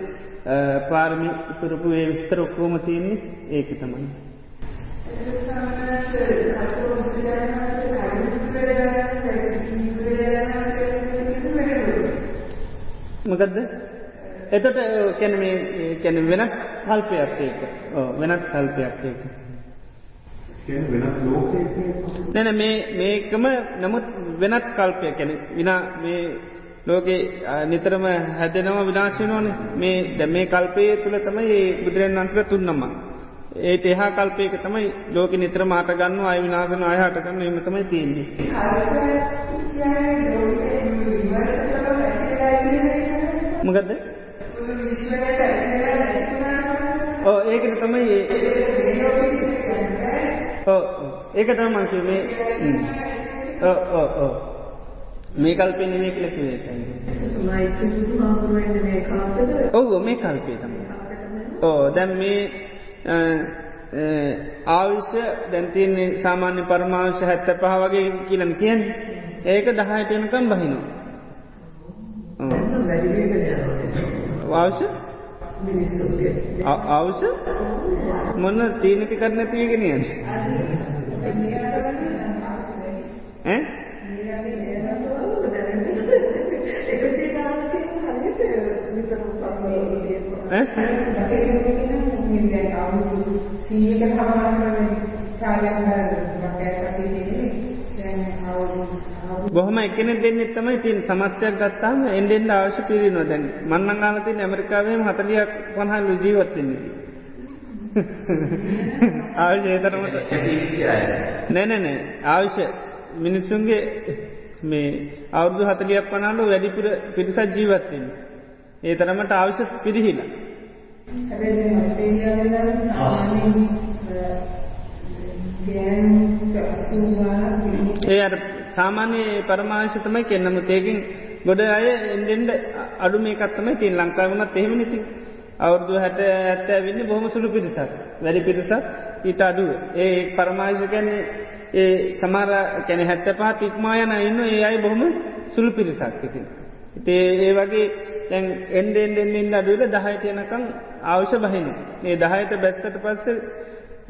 පාර්මි පුරපු ඒ විස්තර ඔක්කෝම තියන්නේ ඒක තමයි. මකදද එතට කැන මේ කැන වෙනත් කල්පයක් ඒක වෙනත් කල්පයක් ඒක. නැන මේ මේකම නමුත් වෙනත් කල්පය කැන විනා මේ ලෝකේ නිතරම හැදෙනව විනාශනවන මේ ද මේ කල්පය තුළ තමයි බුදුරන් වන්සක තුන්නම්ම. ඒට එහා කල්පයක තමයි ලෝක නිත්‍ර මාට ගන්න අය විනාසන අයහට ගන්න එමතමයි තියන්නේ. මොකදද ඕ ඒකට තමයි ඒක තමන්ක මේ මේ කල්පය නෙමේ කලක ඔවු මේ කල්පය තම ඕ දැම් මේ ආවිශ්‍ය දැන්තියන්නේ සාමාන්‍ය පරමාංශ හැත්ත පහ වගේ කියලන කියන් ඒක දහයට යනකම් බහිනවා අවශ්‍ය? අවශ්‍ය? මොන්න තීනති කරන තියගෙනයන් සීක හමාරන බොහම එකන දෙන්න තමයි තින් සමස්තයක් ගත්තාම එන්ඩෙන්ඩ අවශ්‍ය පිරි නොදැන් මන්නං ආලතින් ඇමරිකාවේම හතලියක් පහල් ජීවත්වෙන්නේ. ආවශ්‍ය ඒතරමට නැනැනෑ ආවශ්‍ය මිනිස්සුන්ගේ මේ අවුදු හතලියක් පනාලු වැඩිපුර පිරිසත් ජීවත්වෙන්. ඒ තරමට අවශ්‍ය පිරිහිලා. ඒ අර සාමාන්‍ය පරමාංශ තමයි කෙන්නම තේකින් ගොඩ අය එන්ඩෙන්ඩ අඩු මේකත්තමයි තින් ලංකාවනත් එහෙම නති අවුරදු හැට ඇත්තෑ වෙන්න බොහම සුළු පිරිසක්. වැඩි පිරිසක් ඊට අඩුව. ඒ පරමාංශ කැන්නේ ඒ සමර කැන හැත්ත පහත් ඉක්මායන ඉන්න ඒ අයි බොහොම සුළු පිරිසක් ඉතින්. ඉතේ ඒ වගේ දැන් එන්ඩෙන්ඩෙන්ඩෙන්ඩ අඩුවල දහයට යනකං අවශ්‍ය බහින මේ දහයට බැස්සට පස්ස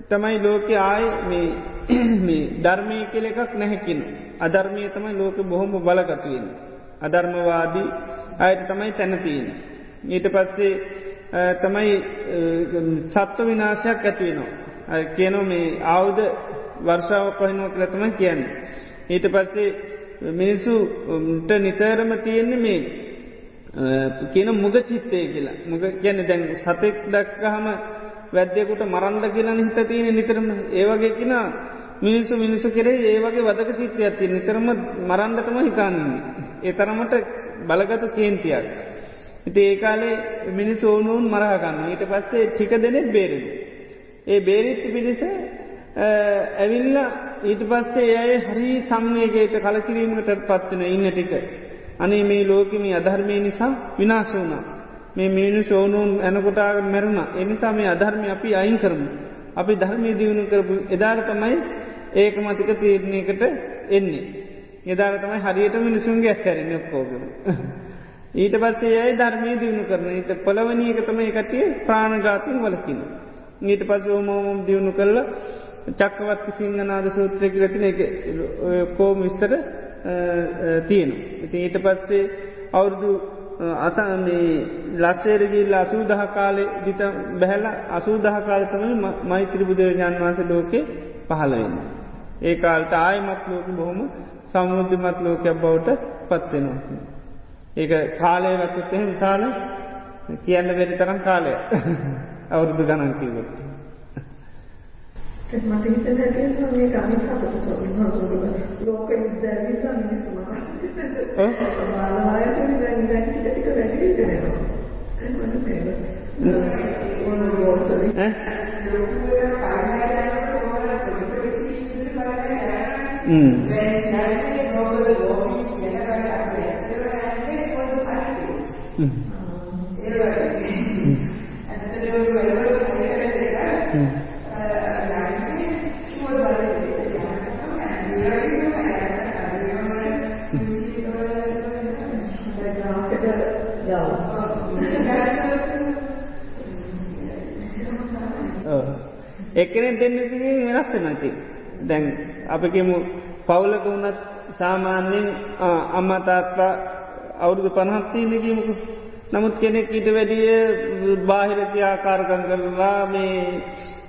තමයි ලෝක ආය මේ ධර්මය කෙල එකක් නැහැකින. අධර්මය තමයි ලෝක බොහොම බලගතුවෙන. අධර්මවාදී අයට තමයි තැනතියෙන්. ඊට පස්සේ තමයි සත්ව විනාශයක් ඇතිවෙනවා. කියනො මේ ආවුද වර්ෂාව පහිනුව කළතම කියන්න. ඊට පස්සේ මිනිස්සුට නිතරම තියෙන්නේ මේ කියන මුග චිත්තය කියලා මුග කියන්න දැන් සතෙක් දක්කහම වැද්‍යකුට මරන්ඩ කියලන හිත තියෙන නිතරම ඒවගේ කිනා මිනිස්සු මිනිසු කෙරේ ඒවගේ වදක චිත්තය ඇති නිතරම මරන්ඩතම හිතාන්නේ. ඒ තරමට බලගතු කේන්තියක්. ඉති ඒකාලේ මිනිස් ඕනුවන් මරහගන්න ඊට පස්සේ ටික දෙනෙත් බේරෙන. ඒ බේරිත්ති පිරිස ඇවිල්ල ඊට පස්සේ ඇය හරි සංවේගේට කලකිරීමට පත්වන ඉන්න ටික. අනේ මේ ලෝකම අධර්මය නිසා විනාශ වුණා. මේ මිනු සෝනුන් ඇනකොටාග මැරුණ එනිසා මේ අධර්මය අපි අයින් කරමු. අපි ධර්මය දියුණු කරපු එදාර තමයි ඒක මතික තීරණයකට එන්නේ. එදාර තමයි හරියට මිනිසුන්ගේ ඇස්සැරෙන ඔක්කෝගම. ඊට පස්සේ අයි ධර්මය දියුණු කරන ඊට පොළවනී එකතම එකටිය ප්‍රාණගාතින් වලකින. ඊට පස ෝමෝමම් දියුණු කරල චක්කවත් සිංහනාද සූත්‍රයක ලතින එක කෝම විස්තර තියෙනු. ඉති ඊට පස්සේ අවුරුදු අසන්නේ ලස්සේරගිල් අසූ දහ කාලෙ දිත බැහැල අසූ දහ කාලතම මෛත්‍රී බුදුරජාන් වන්ස ලෝකේ පහළවෙන්න. ඒ කාල්ට ආයමත් ලෝක බොහොම සමුද්ධමත් ලෝකයක් බවට පත්වෙනවා. ඒක කාලය වැත්තත් එහෙම විශාල කියන්න බැරි තරම් කාලය අවුරුදු ගණන් කිව්වට. මට හිතෙන හැටියට මේ ගණිත හතට සෝමහසුරුව ලෝක යුද්ධ ඇවිල්ලා මිනිස්සු මරන. බාලවායසෙන් දැන් දැන් ටික ටික වැඩි වෙනවා. මොන මේක. මොන රෝසරි. ඈ? හ්ම්. එකනෙ දෙන්නකින් වෙනස් නැති. දැන් අපිකමු පවුලක වුණත් සාමාන්‍යෙන් අම්මතාත්තා අවුරුදු පනහත්තිීනකීමකු නමුත් කෙනෙක් ඊට වැඩිය බාහිරති ආකාරකන් කරලා මේ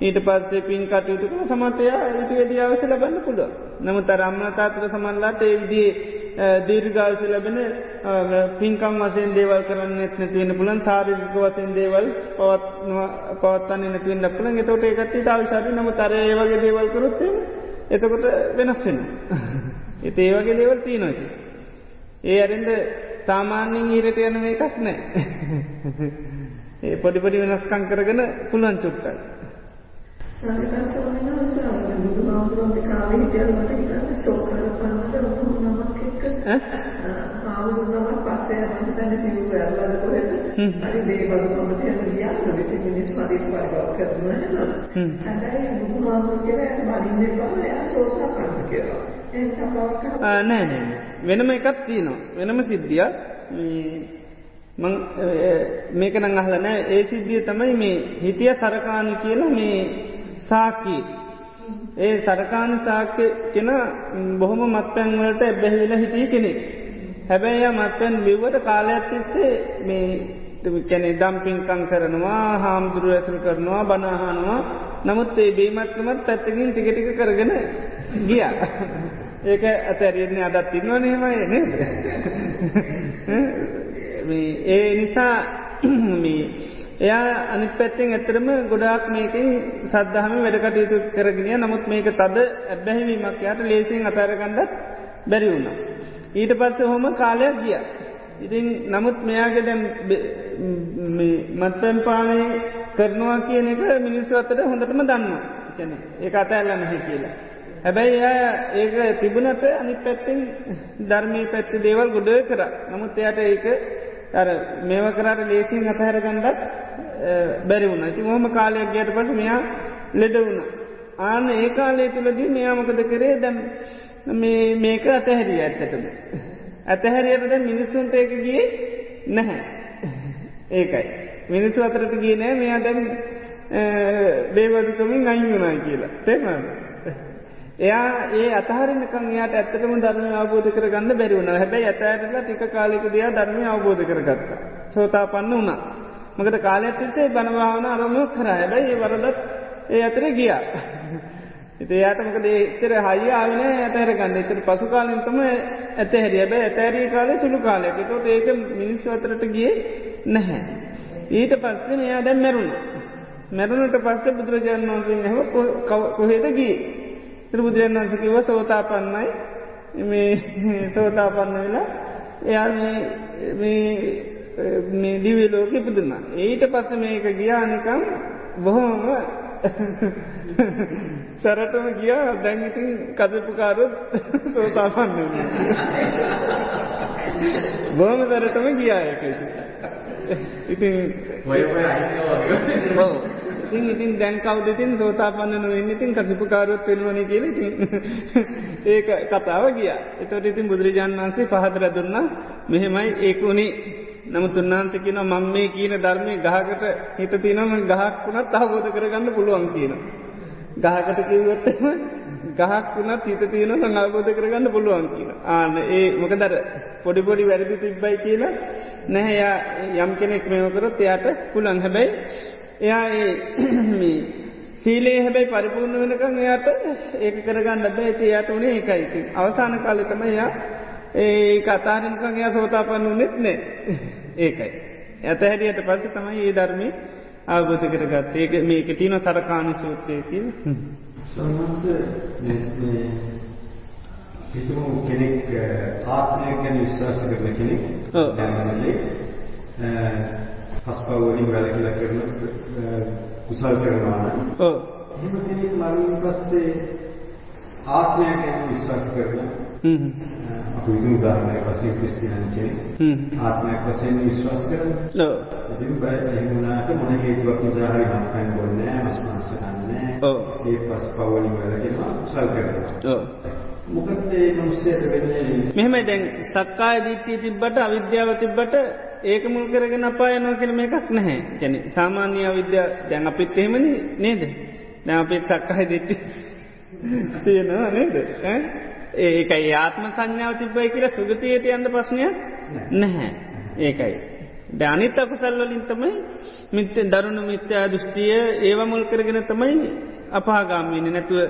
ඊට පස්සේ පින් කටයුතු කළ සමටය ඊට වැඩිය අවස ලබන්න පුළුව. නමුත් අරම්ම තාතර සමල්ලාට ඒවිදිේ දීර්ගාශ ලැබෙන පින්කම් වසෙන් දේවල් කරන්න නැතිවෙන පුලන් සාරික වසෙන් දේවල් පවත්තන්න නැතිවෙන්න පුළන් එතොට එකට අවශාරි නම තර ඒවගේ දේවල් කරොත්තේ එතකොට වෙනස් වෙන. එත ඒවගේ දේවල් තියනොති. ඒ අරෙන්ට සාමාන්‍යෙන් ඊරට යන එකක් නෑ. ඒ පොඩිපොඩි වෙනස්කං කරගෙන පුළුවන් චුට්ටයි. සාධකස්වමන බුදුහාමුදුරුවන්ගේ කාලේ හිටියද මට හිතන්නේ සොක්කර පන්නද උතුම් නමක් පස්සේ මම හිතන්නේ සිවුර ඇරලාද කොහෙද හරි දේවල් කොහොමද යන ගියාද මෙතන මිනිස් පරිප පරිවක් කරනවා නේද? හැබැයි බුදුහාමුදුරුවෝ කියලා බලින්නේ බෑ එයා සෝතාපන්න කියලා. නෑ නෑ වෙනම එකක් තියෙනවා. වෙනම සිද්ධියක්. මං මේක නං අහල නෑ. ඒ සිද්ධිය තමයි මේ හිටිය සරකානි කියලා මේ සාකී. ඒ සරකාන සාක්‍ය කෙන බොහොම මත්පැන්වලට එබැහිල හිටිය කෙනෙක්. හැබැයි මත්පැන් බිව්වට කාලයක් තිස්සේ මේ කැනෙ දම්පින්කං කරනවා හාමුදුරුව ඇසල් කරනවා බනාහනවා නමුත් ඒ බේමත්කමත් පැත්තකින් ටිකටික කරගෙන ගිය. ඒක ඇතැරෙන්නේ අදත් ඉන්නවා නහෙමයි නේද. ඒ නිසා එයා අනි පැත්තෙන් ඇතරම ගොඩාක් මේකින් සද්ධහම වැඩකටයුතු කරගෙනිය නමුත් මේක තද ඇබැහිවීමක් යට ලේසින් අතරගන්නත් බැරි වුණ. ඊට පස්ස හොම කාලයක් ගිය. ඉතින් නමුත් මෙයාගේ දැම් මත්පැන් පානය කරනවා කියන එක මිනිස්සු අතට හොඳටම දන්නවා කැන ඒ අතඇල්ලන්න හැ කියලා. හැබැයි එය ඒක තිබුණට අනි පැත්තිෙන් ධර්මය පැත්ති දේවල් ගොඩ කර නමුත් එයට ඒක අර මේව කරට ලේසින් අතහැරගන්නත් බැරි වුණ ති මොහම කාලයක් ගයට පස මෙයා ලෙඩ වුණ. ආන ඒ කාලේ තුළදී මෙයාමකද කරේ දැම් මේක අතහැරිය ඇත්තටම. ඇතහැරියට දැ මිනිස්සුන්ට ඒක ගිය නැහැ. ඒකයි. මිනිස්සු අතරට ගිය නෑ මෙයා දැම් බේවදකමින් අයින් වුණයි කියලා. තේමද. එයා ඒ අතහරනකන් යාට ඇත්තටම ධර්මය අවබෝධ කරගන්න බැරිවුණ හැබැයි ඇතඇටලා ටික කාලෙක දයා ධර්මය අවබෝධ කරගත්ත. සෝතා පන්න වුණා. මකද කාලයක් තිස්සේ බණභාවන අරමුණු කර හැබැයි ඒ වරදත් ඒ අතර ගියා. ඉති යාටමකද එතර හයි ආවන ඇතැර ගන්න එතර පසු කාලින්තම ඇත හැරි ඇබ ඇතැරී කාලේ සුළු කාලයක් තොට ඒක මිනිස් අතරට ගිය නැහැ. ඊට පස්සෙන එයා දැම් මැරුණ. මැරුණට පස්සේ බුදුරජාණන් වන්සේ නැව කොහෙද ගී. බුදුරජන් වන්සකිව සෝතා පන්නයි මේ සෝතා පන්න වෙලා එයා මේ දිවිලෝක ඉපදුන්න. ඊට පස්ස මේක ගියානිකම් බොහොම සැරටම ගියා. දැන්ඉතින් කසපුකාරොත් සෝතාපන්න බොහම සැරටම ගියායක ඉතින් ඉතින් ඉතින් දැන් කවදතින් සෝතාපන්න නොවෙන්න ඉතින් කසිපුකාරොත් වෙනවන කියල ඉතින් ඒක කතාව ගිය. එතොට ඉතින් බුදුරජාණන් වන්සේ පහදර දුන්න. මෙහෙමයි ඒකුණේ. නමුත් උන්නාන්ස කියන මං මේ කියන ධර්මය ගහකට හිත තිනම ගහක් වුණත් අවබෝධ කරගන්න පුළුවන් කියන. ගහකට කිව්වත්තම ගහක් වුණත් හිත තියෙන අවබෝධ කරගන්න පුළුවන් කියන. ආන ඒ මොකදර පොඩිපොඩි වැරදි තිබ්බයි කියලා. නැහැයා යම් කෙනෙක් මෙමකරොත් එයාට පුළන් හැබැයි එයා ඒ සීලේ හැබැයි පරිපූර්ණ වෙනකං එයාට ඒක කරගන්න බෑ. ඇති එයාට වනේ ඒකයිති. අවසාන කාලෙතම එයා ඒ කතාරනිකං එයා සෝතාපන්න වනෙත් නෑ. ඒකයි. ඇත හැඩියට පස්ස තමයි ඒ ධර්මය අවබෝධ කරගත් ඒක මේක තියන සරකාණ සූත්‍රය කිය සන්ස හිතමු කෙනෙක් ආත්මය ගැන විශ්වාස කරන කෙනෙක් දැනගනලේ පස්පවලින් වැඩ කියලා කරන කුසල් කරනවා නම් එහෙම කෙනෙක් මරණින් පස්සේ ආත්මය ගැන විශ්වාස කරන අපි විදුණු උදාහරණයක් වශයෙන් ක්‍රිස්තියානි කෙනෙක් ආත්මයක් වශයෙන් විශ්වාස කරනවා. ඔව්. ඉතින් බය එහෙම වුණාට මොන හේතුවක් නිසා හරි මත්පැන් බොන්නේ නැහැ, මස් මාංශ කන්නේ නැහැ. ඔව්. ඒ පස් පවලින් වලකිනවා කුසල් කරනවා. ඔව්. මොකද මේ මිනිස්සුන්ට වෙන්නේ මෙහෙම දැන් සක්කාය දිට්ඨිය තිබ්බට අවිද්‍යාව තිබ්බට ඒක මුල් කරගෙන අපාය යනවා කියලා මේකක් නැහැ. කියන්නේ සාමාන්‍ය අවිද්‍යාව දැන් අපිත් එහෙමනේ නේද? දැන් අපිත් සක්කාය දිට්ඨිය තියෙනවා නේද? ඈ ඒකයි ආත්ම සංඥාව තිබ්බයි කියලා සුගතියට යන්න ප්‍රශ්නයක් නැහැ. ඒකයි. ද අනිත් අකුසල්වලින් තමයි මිත්‍ය දරුණු මිත්‍යා දෘෂ්ටිය ඒව මුල් කරගෙන තමයි අපාගාමීන නැතුව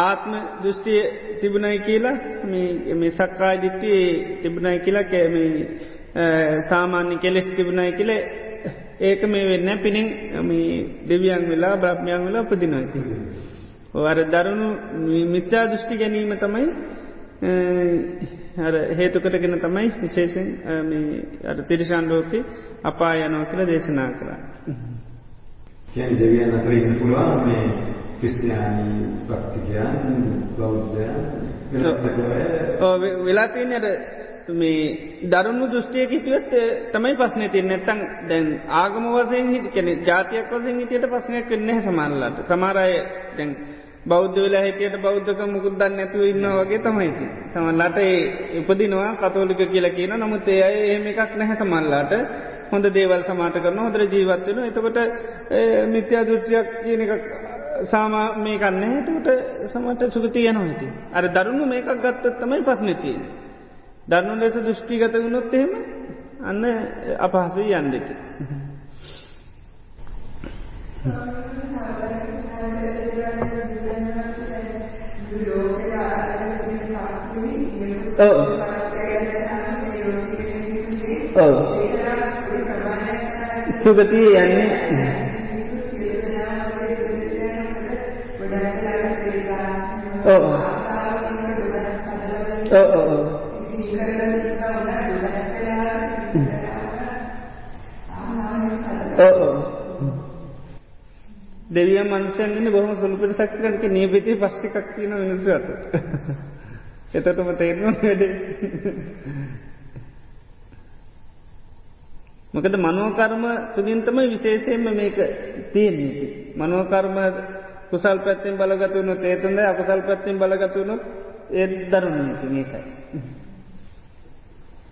ආත්ම දෘෂ්ටිය තිබුණයි කියලා මේ සක්කාය දිට්ටිය තිබුණයි කියලා කෑම සාමාන්‍ය කෙලෙස් තිබුණයි කියල ඒක මේ වෙන්න පිණින් දෙවියන් වෙලා බ්‍රහ්මයන් වෙලා උපදිනයිති. අර දරුණු මිත්‍යා දෘෂ්ටි ගැනීම තමයි හේතුකටගෙන තමයි විශේෂෙන් අර තිරිශාන් ලෝක අපා යනෝ කියල දේශනා කළා. කියැන දෙවියන් අතර ඉන්න පුළුවන් මේ ක්‍රිස්තියානි භක්තිකයන් බෞද්ධයන් වෙලා තියනට මේ දරුණු දෘෂ්ටියක හිටියත් තමයි පස්න තිය නැත්තං දැන් ආගම වසයෙන් හිට කෙන ජාතියක් වසෙන් හිටියට පස්නයක් වෙන්න සමල්ලට සමාරය දැන් බෞද්ධ වෙලා හිටියට බෞද්ධක මුකුද්දන්න නැතුව ඉන්න වගේ තමයිති. සමල්ලාට ඒ උපදිනවා කතෝලික කියල කියන නමුත් ඒ අය එහෙම එකක් නැහැ සමල්ලාට හොඳ දේවල් සමාට කරන හොදර ජීවත්වෙන එතකොට මිත්‍යා දෘෂ්ටියක් කියන එක සාමා මේ කන්න එතකට සමට සුගති යන හිති. අර දරුණු මේකක් ගත්තත් තමයි පස්නතිය. දරුණු ලෙස දෘෂ්ටිගත වුණොත් එහෙම අන්න අපහසු යන්දෙට. ඔව සුගතිය යන්නේ ඔව ඔව oh. ඔව දෙවිය මනුෂයන්ගෙන බොහම සුළුපට සක්කරක නීපිති පස්්ටිකක් කියන මිනිසු අත එතටම තේරම වැඩේ? මොකද මනෝකර්ම තුළින්තම විශේෂයෙන්ම මේක තියෙන්නේ. මනෝකර්ම කුසල් පැත්තෙන් බලගතුවනු ඒතුන්ද අපසල් පැත්තෙන් බලගතුවනු ඒ දරුණු මේකයි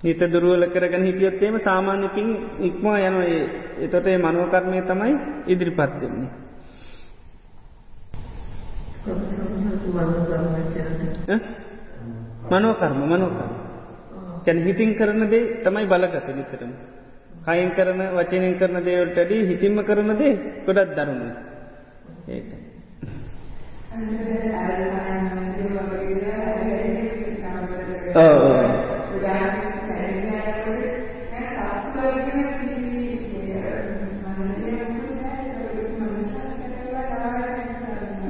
හිත දුරුවල කරගෙන හිටියොත්තේම සාමාන්‍යකින් ඉක්මා යනවා. එතොට ඒ මනෝකර්මය තමයි ඉදිරිපත්වෙන්නේ. මනෝකර්ම මනෝකර්ම කැන හිතින් කරන දේ තමයි බලගත විතරම කයින් කරන වචනින් කරන දේවල්ටඩී හිතින්ම කරන දේ ගොඩත් දරුණ ඒක. ඕ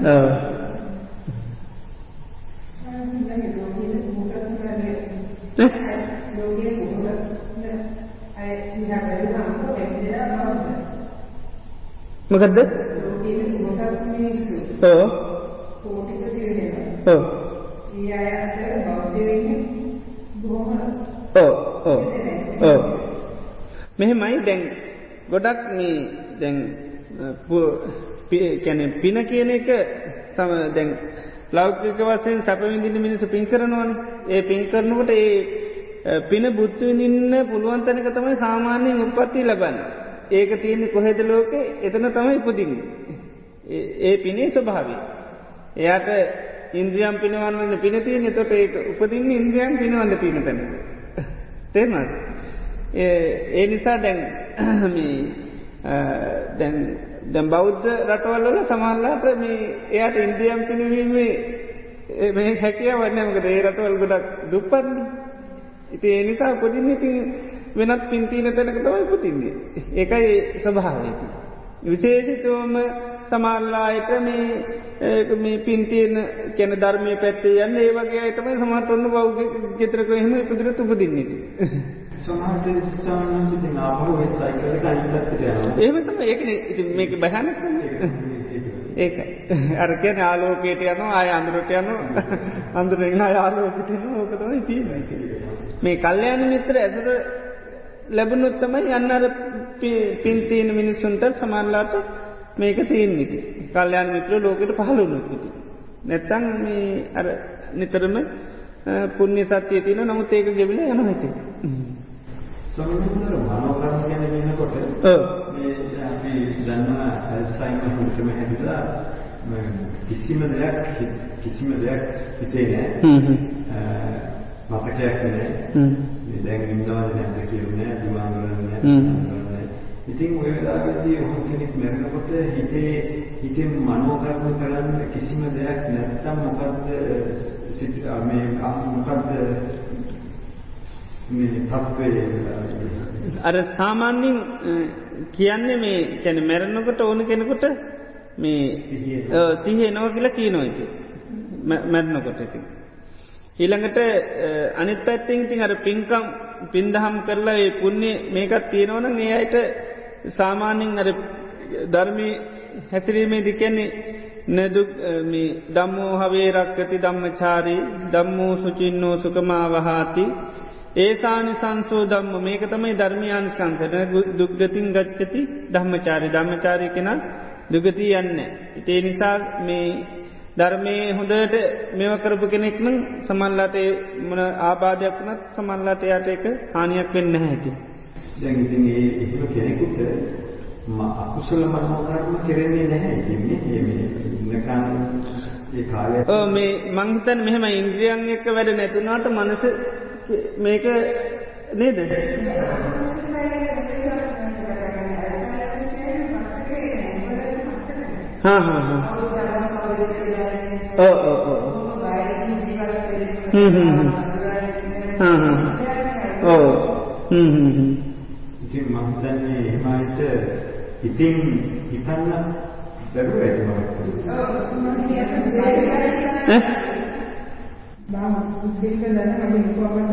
Oh. මොකක්ද ඕ ඕ ඕ ඕ ඕ මෙහෙමයි දැන් ගොඩක් මේ දැන් කැන පින කියන එක සම දැන් ලෞකික වසයෙන් සැපවිඳින මිනිසු පින් කරනවාන. ඒ පින් කරනකොට ඒ පින බුද්ධවිඳන්න පුළුවන් තැනක තමයි සාමාන්‍යයෙන් උපත්ති ලබන්න ඒක තියෙන්නේ කොහෙද ලෝක එතන තමයි ඉපදින්න. ඒ පිනේ ස්වභාවි. එයාට ඉන්ද්‍රියම් පිනවන්න පිනතියන තොට ඒ උපදින්න ඉන්ද්‍රියම් පිනවන්න පිනතන. තේම ඒ නිසා දැන් දැන් දැම් බෞද්ධ රටවල්ලල සමහල්ලාට මේ එයාට ඉන්ද්‍රියම් පිනවීමේ මේ හැකිය වන්නමකද ඒ රටවල් ගොඩක් දුප්පන්නේ. ඉති ඒ නිසා උපදින්න ඉතින් වෙනත් පින්තිීන තැනක තමයි පුතින්නේ. ඒකයි ස්වභාවයති. විශේෂිතවම සමල්ලායට මේ පින්තියන කැන ධර්මය පැත්තේ යන්න ඒ වගේ අයතම සමට ඔන්න බෞග ගෙතරක එහෙම පුදුර තුපදින්නට. ඒමතම ඒක මේක බැහනක්කම ඒක අරකන ආලෝකයට යන අය අඳුරට යන අඳුරෙන් ආලෝකට ඕකතම තිය මේ කල්්‍යයාන මිත්‍ර ඇසට ලැබුණොත් තමයි යන්න අර පින්තියන මිනිස්සුන්ට සමල්ලාට මේක තියන්නට කල්්‍යයාන මිත්‍ර ලෝකට පහළුණොත්තිට. නැත්තං අර නිතරම පුුණ්‍ය සත්‍යය තියන නමුත් ඒක ගෙවිල යන හැට. වෙනකොට දන්නවා ඇල්සයිම හුටම හැදිලා කිසිම දෙයක් කිසිම දෙයක් හිතේ නෑ. මතකයක් නෑ දැන් ඉන්නවද නැද්ද කියන්නේ දුවංගලන්නේ නැහැ. ඉතින් ඔය වෙලාවේදී ඔහු කෙනෙක් මැරෙනකොට හිතේ හිතෙන් මනෝ කර්ම කරන්න කිසිම දෙයක් නැත්තම් මොකද්ද මේ මොකද්ද මේ තත්ත්වය අර සාමාන්‍යයෙන් කියන්නේ මේ කියන්නේ මැරෙනකොට ඕන කෙනෙකුට මේ සිහිය එනවා කියලා කියනවා ඉතින්. මැරෙනකොට ඉතින් ඊළඟට අනිත් පැත්තිෙන් තින් අර පින්කම් පින්දහම් කරලා ඒ පුුණ්‍ය මේකත් තියෙනවන ඒ අයට සාමාන්‍යින් අර ධර්මී හැසිරීමේ දිකන්නේ නැදු දම්මෝ හවේ රක්කති ධම්මචාරී දම්මෝ සුචින්නෝ සුකමාවහාති. ඒසානි සංසෝ දම්ම මේක තමයි ධර්මයන් සංසන දුක්ගතින් ගච්චති ධම්මචාරි. ධම්මචාරය කෙන දුගති යන්න. ඉතේ නිසා මේ ධර්මය හොඳට මෙව කරපු කෙනෙක්නම් සමල්ලාට මන ආබාධයක් වනත් සමල්ලාට යට එක හානියක් වෙන්න හැති. දැගඉතින් ඒ කෙනෙකුට අකුසල මනෝකර්ම කෙරෙන්නේ නැහැ. කාලය මේ මංහිතන් මෙහෙම ඉන්ද්‍රියන් එක්ක වැඩ නැතුනාට මනස මේක නේද? හා හා හා ඕ ඕ ඕ හ්ම් හ්ම් හ්ම්. ඕ හ්ම් හ්ම් ඉතින් මම හිතන්නේ එහෙමයිට ඉතින් හිතන්න බැරුව ඇති මම ඈ? බාම දෙක දැන කලින් කොහමද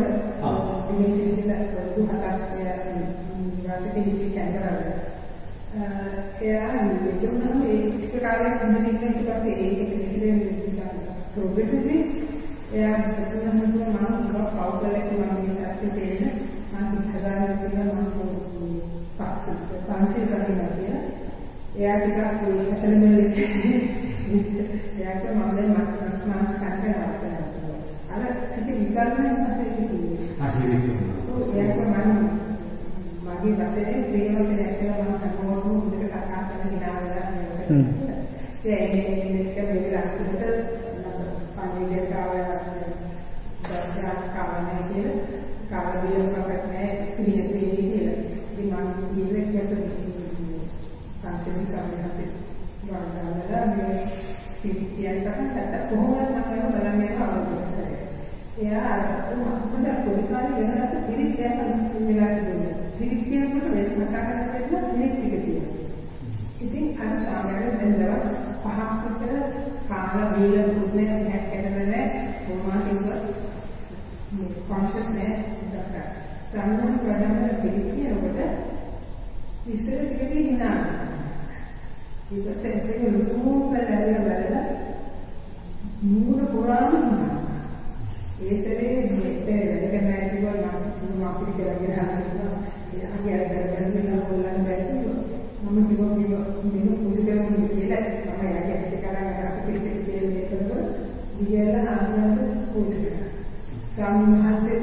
මේ සිද්ධිය දුහකට වාසිකේ ඉති කැන්දරා එයා මෙතනම ඒ ටික කාලයක් ඉඳන් ඊට පස්සේ ඒක පිළිදෙන ප්‍රොග්‍රෙසිව්ලි එයා මෙතනම මම කවුකලෙක් මම මේකට තේරෙන මම හදාගෙන තියෙනවා මම පස්සේ පන්සිල් කරනවා කියලා. එයා ටිකක් ඔය ඇසලෙමෙල් එයාට මම දැන් මස් මාස් කරනවා අර ටික විකල්පයක් පස්සේ කිව්වේ ආශිර්වාද එයාට මම මගේ වචනේ ප්‍රේම වචනයක් කියලා මම හැමෝම හොඳට කතා කරන ගිනාවලා ඒ ඒක මේක අන්තිමට පණිවිඩයට ආවා දර්ශනයක් කාවන්නේ කියලා කාවදියක් අපට නෑ සිහින තියෙන්නේ කියලා. ඉතින් මම ඉන්නේ පන්සලේ සම්මතයි වන්දනලා මේ පිටියන් පටන් ගත්තා කොහොමද මම බලන්නේ ආවද එයා මම පොඩි කාලේ වෙනකට පිළිත් යන වෙලාවට දුන්නා පිළිත් කියනකොට වෙස් මතක කරගන්න පිළිත් ටික තියෙනවා ඉතින් අර ස්වාමීන් දැන් දවස් පහක් විතර කාලා බීලා පුදුනේ හැක්කෙන්නේ කොහොමද කිව්වා මේ කොන්ෂස් නෑ දක්වා ස්වාමීන් වහන්සේ පිළිත් කියනකොට ඉස්සර ටිකකින් ඉන්නවා ඊට පස්සේ ඒක ලොකු කරලා බලලා මූණ පුරාම ඒ සැරේ මේ වැඩ කරන කිව්වා මම අපිට කියලා ගහනවා එයාගේ අර කරගෙන හොල්ලන්න බැරි මම කිව්වා කිව්වා මෙන්න පුදු කරමු කියලා. මම එයාගේ ඇත්ත කරා අපිට කියලා මේකද ගියලා ආනන්ද පුදු කරා සම්මාසෙ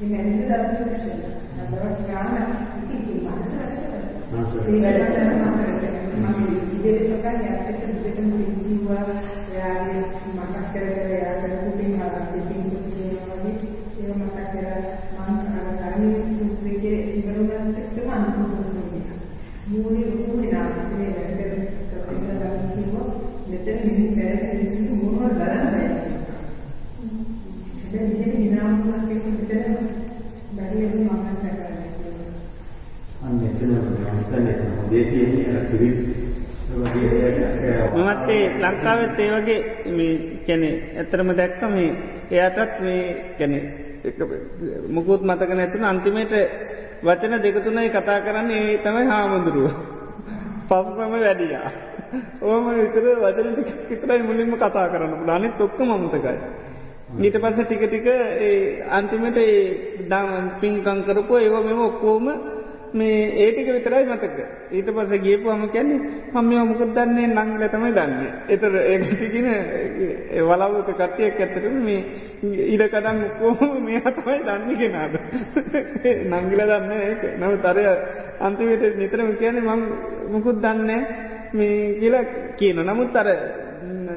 මේ මැරිද දවසට ඉස්සෙල්ලා. දවස් ගාන ඉතින් මාසෙකට. ඒ වැඩ කරනවා මම ඉතින් ප්‍රකාශ යද්දී දෙකම කිව්වා එයාගේ මතක් කරගෙන එයා කරපු පින් හරි පින් කියනවා වගේ ඒක මතක් කරලා මම අර කර්මී සූත්‍රයේ ඉවරුණත් එක්කම අනුකම්පසුනේ. මූණේ මූණේ නාම මේ වැඩ කරන කසිනා කිව්වා මෙතන මිනිහ වැඩ කිසිදු මොනවද බලන්නේ දැන් ඉතින් විනාමයක් පිටින් බැරි වෙන මම කරන්නේ. අන්න එතන මම හොදේ තියෙන්නේ අර පිළිත් මමත් ඒ ලංකාවෙත් ඒ වගේ මේ කියන්නේ ඇත්තරම දැක්ක මේ එයාටත් මේ කියන්නේ මුකුත් මතක නැතුන අන්තිමේට වචන දෙක තුනයි කතා කරන්නේ ඒ තමයි හාමුදුරුව. පස්සම වැඩියා. ඕම විතර වචන විතරයි මුලින්ම කතා කරන්න. අනිත් ඔක්කොම අමතකයි. ඊට පස්සේ ටික ටික ඒ අන්තිමට ඒ පින්කම් කරපුවා ඒව මෙව ඔක්කොම මේ ඒ ටික විතරයි මතක. ඊට පස්සේ ගියපුවම කියන්නේ මම මේව මොකද දන්නේ නංගිලා තමයි දන්නේ. ඒතර ඒක ටිකින වලවක කට්ටියක් ඇත්තටම මේ ඉඩ කඩන් ඔක්කොම මේවා තමයි දන්නේ කෙනාද. නංගිලා දන්නේ ඒක. නමුත් අර අන්තිමට නිතරම කියන්නේ මම මොකුත් දන්නේ මේ කියලා කියනවා. නමුත් අර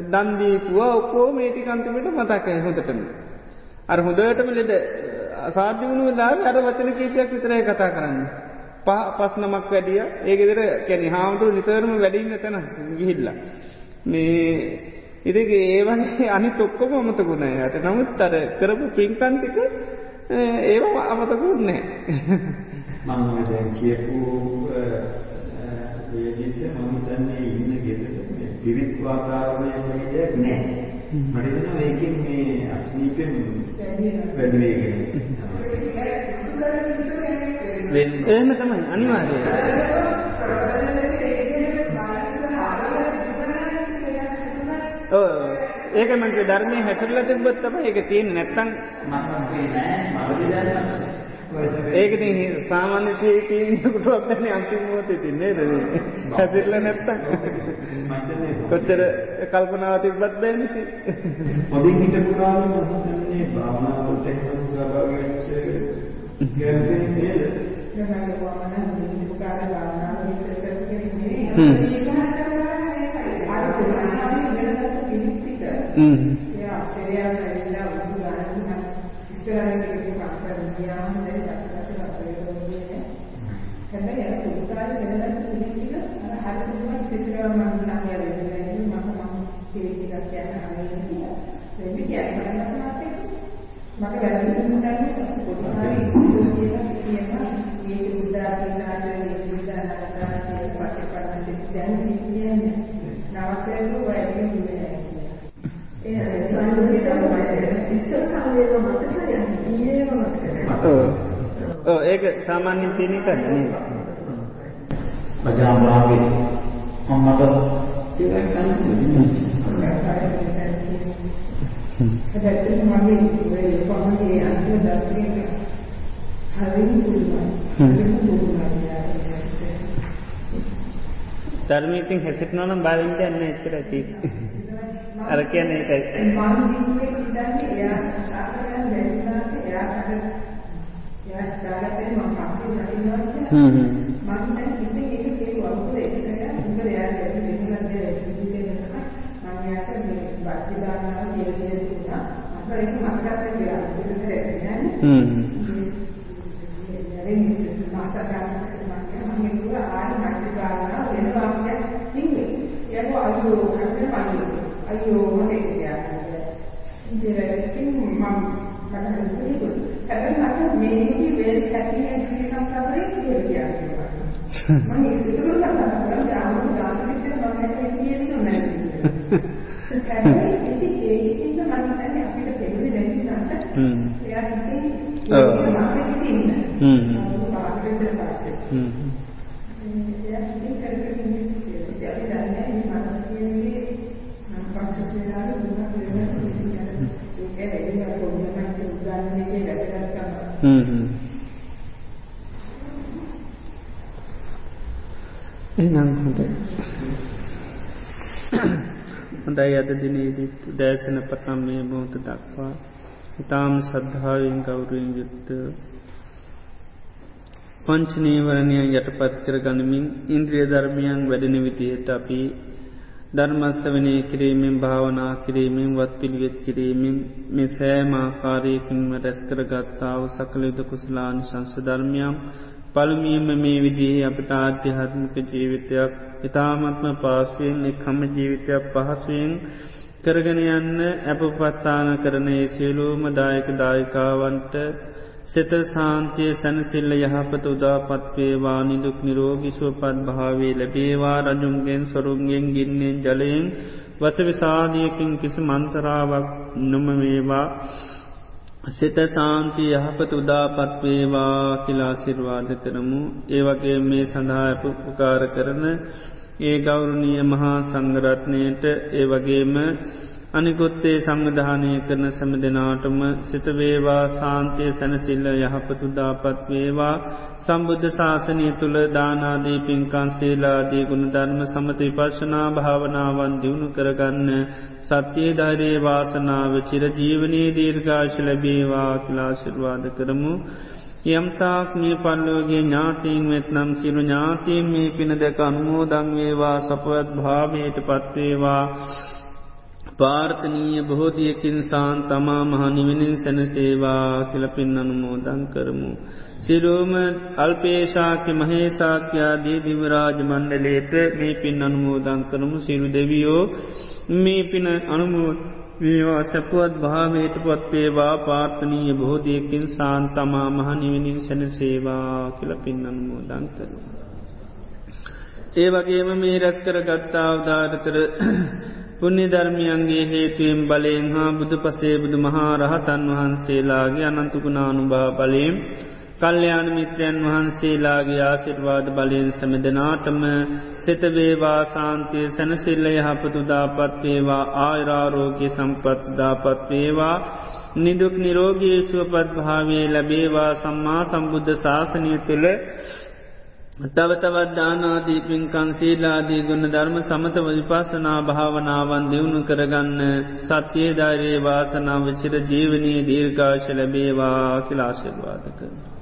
දන්දීපුව ඔක්කෝ මේටි කන්තිමට මතකය හොඳටම. අර හොඳටම ලෙඩ අසාධ්‍ය වුණු වෙලාව අර වචන කීපයක් විතරය කතා කරන්න. පස් නමක් වැඩිය ඒගෙදර කැනෙ හාමුදුරු නිතරම වැඩින්න තැන ගිහිල්ල. මේ ඉදික ඒවගේ අනි තොක්කොම අමතකුණ යට නමුත් අර කරපු පින්කන්ටික ඒවා අමතකුන්නේ. මං දැන් කියපු වේදිත මම තන්නේ ඉන්න ගෙදර විවිධ වාතාවරණයක් වගේ නැහැ. මට හිතෙනවා ඒකෙන් මේ අස්නීපෙන් වැඩි වෙගෙන. එහෙම තමයි අනිවාර්යයෙන්. ඔව් ඒක මම ධර්මයේ හැසිරලා තිබ්බත් තමයි ඒක තියෙන්නේ. නැත්තම් මම කියන්නේ නෑ මම ඒකන සාමාන්‍ය තීකුටුවක් දැන අන්තිම මොහොතේ තින්නේ නේද? හැදිරලා නැත්තම්. කොච්චර කල්පනාව තිබ්බත් බෑනේ ඉතින්. පොඩි හිටපු කාලේ මම හිතන්නේ භාවනා වලට එක්කම සහභාගී වෙච්ච ගැඹුරින් නේද දැන් මම වමන හිටපු කාලේ භාවනා වලට කරන්නේ හ්ම් අර පුරාණාවේ ඉගෙනගත්ත පිළිපිට හ්ම් ඒ ආස්ට්‍රේලියාවේ ඇවිල්ලා උඩු ගන්න ඉස්සරහින් ඉන්න පස්සෙන් ගියාම හැබැයි අර පුදුකාරේ වෙනදට පිළිච්චික අර හරි පුදුම විශේෂකව මම නම් යන්නේ මම මම පිළිච්චිකක් කියන අනේ කියලා. දෙවි කියන්නේ බලන්න මාතේ. මට වැරදි දුන්නානේ පුදුකාරේ ඉස්සෝ කියලා කියනවා. මේ බුද්ධාගමනාට මේ බුද්ධාගමනාට කියන පටිපන්න දැන් කියන්නේ නවකේතු වැඩි නෙමෙයි. ඒ සම්මුතිය ඉස්සෝ කාලේ මතකයි ඉන්නේ මතකයි. ඔව් ඒක සාමාන්‍යයෙන් තියෙන එකද නේද? පජාමාගේ අම්මට ටිකක් ගන්න හැබැයි මගේ මේ පොන්නේ අන්තිම දස්කේ හරිම පුළුවන්. හරිම පුළුවන්. ධර්මයෙන් හැසිරෙනවා නම් බාරින්ද යන්නේ එච්චරයි තියෙන්නේ. අර කියන්නේ ඒකයි. මම හිතන්නේ එයා සාකච්ඡා දෙන්නාට එයා එයා දාගත්තේ මම පස්සේ නටිනවා කියලා. හ්ම් හ්ම්. මම දැන් ඉතින් ඒක කියුවා මොකද ඒක උඹ එයා සිංහලෙන් දෙන්නේ මම යාට මේ ඒක මතකත් කියලා ඉතින් හ්ම් ඒක මාසයක් ගන්න මම හිතුවා ආයෙ මැටි ගන්නවා වෙන වාක්‍යයක් ඉන්නේ. ඒක අයියෝ කරගෙන අයියෝ අයියෝ මට ඒක කියන්නේ. ඉතින් මම මට හිතුවා හැබැයි මට මේකේ very happy and feel some suffering කියලා කියනවා. මම ඉස්සෙල්ලා කතා කරලා ගාමු ගාමු ඉස්සෙල්ලා මම හිතුවේ කියන්නේ නැහැ. හැබැයි ඉතින් ඒකින්ද මම හිතන්නේ අපිට දෙන්නේ නැති නැත්නම් හ්ම් එයා හිතේ ඔව් මම හිතේ හ්ම් හ්ම් පාඩේට පස්සේ හ්ම් එයා හිතේ කරගෙන ඉන්නේ ඒක අපි දන්නේ මේ මානසිකයේ පක්ෂ වේලාවේ දුක වෙනවා ඒක එළිය පොඩ්ඩක් උදාහරණ එකේ වැදගත්කම හ්ම් හ්ම් එහෙනම් හොඳයි හොඳයි අද දිනේදීත් දෑසන පටම් මේ බෝත දක්වා ඉතාම සද්ධාවෙන් ගෞරුවෙන් යුත්ත පංචනීවරණය යටපත් කර ගනිමින් ඉන්ද්‍රිය ධර්මයන් වැඩෙන විදිහට අපි ධර්මස්වනය කිරීමෙන් භාවනා කිරීමෙන් වත් පිළිවෙත් කිරීමෙන් මේ සෑමාකාරයකින්ම රැස්කර ගත්තාව සකලයුද කුසලානි සංස ධර්මයම් පළමියම මේ විදිහේ අපට ආධ්‍යාත්මික ජීවිතයක් ඉතාමත්ම පාසුවෙන් එක්හම ජීවිතයක් පහසුවෙන් කරගෙන යන්න ඇපපත්තාන කරන ඒ සියලූම දායක දායිකාවන්ට සිත සාන්තිය සැනසිල්ල යහපත උදාපත්වේවා නිදුක් නිරෝගිසුවපත් භාවේ ලැබේවා රජුන්ගෙන් සොරුන්ගෙන් ගින්නෙන් ජලයෙන් වසවිසාධයකින් කිසි මන්තරාවක් නොමවේවා සිත සාන්ති යහපත උදාපත් වේවා කියලා සිර්වාද කරමු ඒවගේ මේ සඳහා ඇප උපකාර කරන ඒ ගෞරුණිය මහා සංගරත්නයට ඒ වගේම අනිකුත්තේ සංවිධානය කරන සැම දෙනාටම සිතවේවා සාන්තය සැනසිල්ල යහපතුදාපත් වේවා සම්බුද්ධ ශාසනය තුළ දානාදී පින්කන් සේලාදී ගුණ ධර්ම සමති පර්ශනා භාවනාවන් දියුණු කරගන්න සත්‍යයේ ධෛරයේ වාසනාව චිරජීවනයේ දීර්ඝාශ ලැබේවා කිලාශිර්වාද කරමු. යම්තාක් මේ පල්ලෝගේ ඥාතීන් වෙත්නම් සිරු ඥාතීන් මේ පින දැක අනුමෝදංවේවා සපවත් භාවයට පත්වේවා පාර්ථනීය බොහෝදියකින් සාන් තමා මහනිවෙනින් සැනසේවා කියලපින් අනුමෝදං කරමු. සිරුවම අල්පේශාක්‍ය මහේසාක්‍යයාදී දිවරාජ මණ්ඩලේට මේ පින් අනුමෝදං කරමු සිරු දෙවියෝ මේ පින අනුමෝ මේවා සැපුවත් භාවයට පත්වේවා පාර්ථනීය බොහෝදියකින් සාන් තමා මහනිවෙනින් සැනසේවා කියලපින් අනුමෝදං කරමු. ඒ වගේම මේ රැස් කර ගත්තා අවධාරතර පුුණ්‍ය ධර්මියන්ගේ හේතුවෙන් බලයෙන් හා බුදු පසේ බුදු මහා රහතන් වහන්සේලාගේ අනන්තුකුණානුභා බලයෙන් කල්්‍යයාන මිත්‍රයන් වහන්සේලාගේ ආසිර්වාද බලයෙන් සැමදනාටම සිතවේවා සාන්තිය සැනසිල්ල යහපතු දාපත්වේවා ආයරාරෝග්‍ය සම්පත්දාපත්වේවා නිදුක් නිරෝගී සුවපත් භාවේ ලැබේවා සම්මා සම්බුද්ධ ශාසනය තුළ තව තවත් දානාදී පින්කං සීලාදී ගුණ ධර්ම සමත විපසනා භාවනාවන් දියුණු කරගන්න සත්‍යයේ ධෛරයේ වාසනාව චිර ජීවනී දීර්ඝාශ ලැබේවා කිලාශිර්වාද කරන.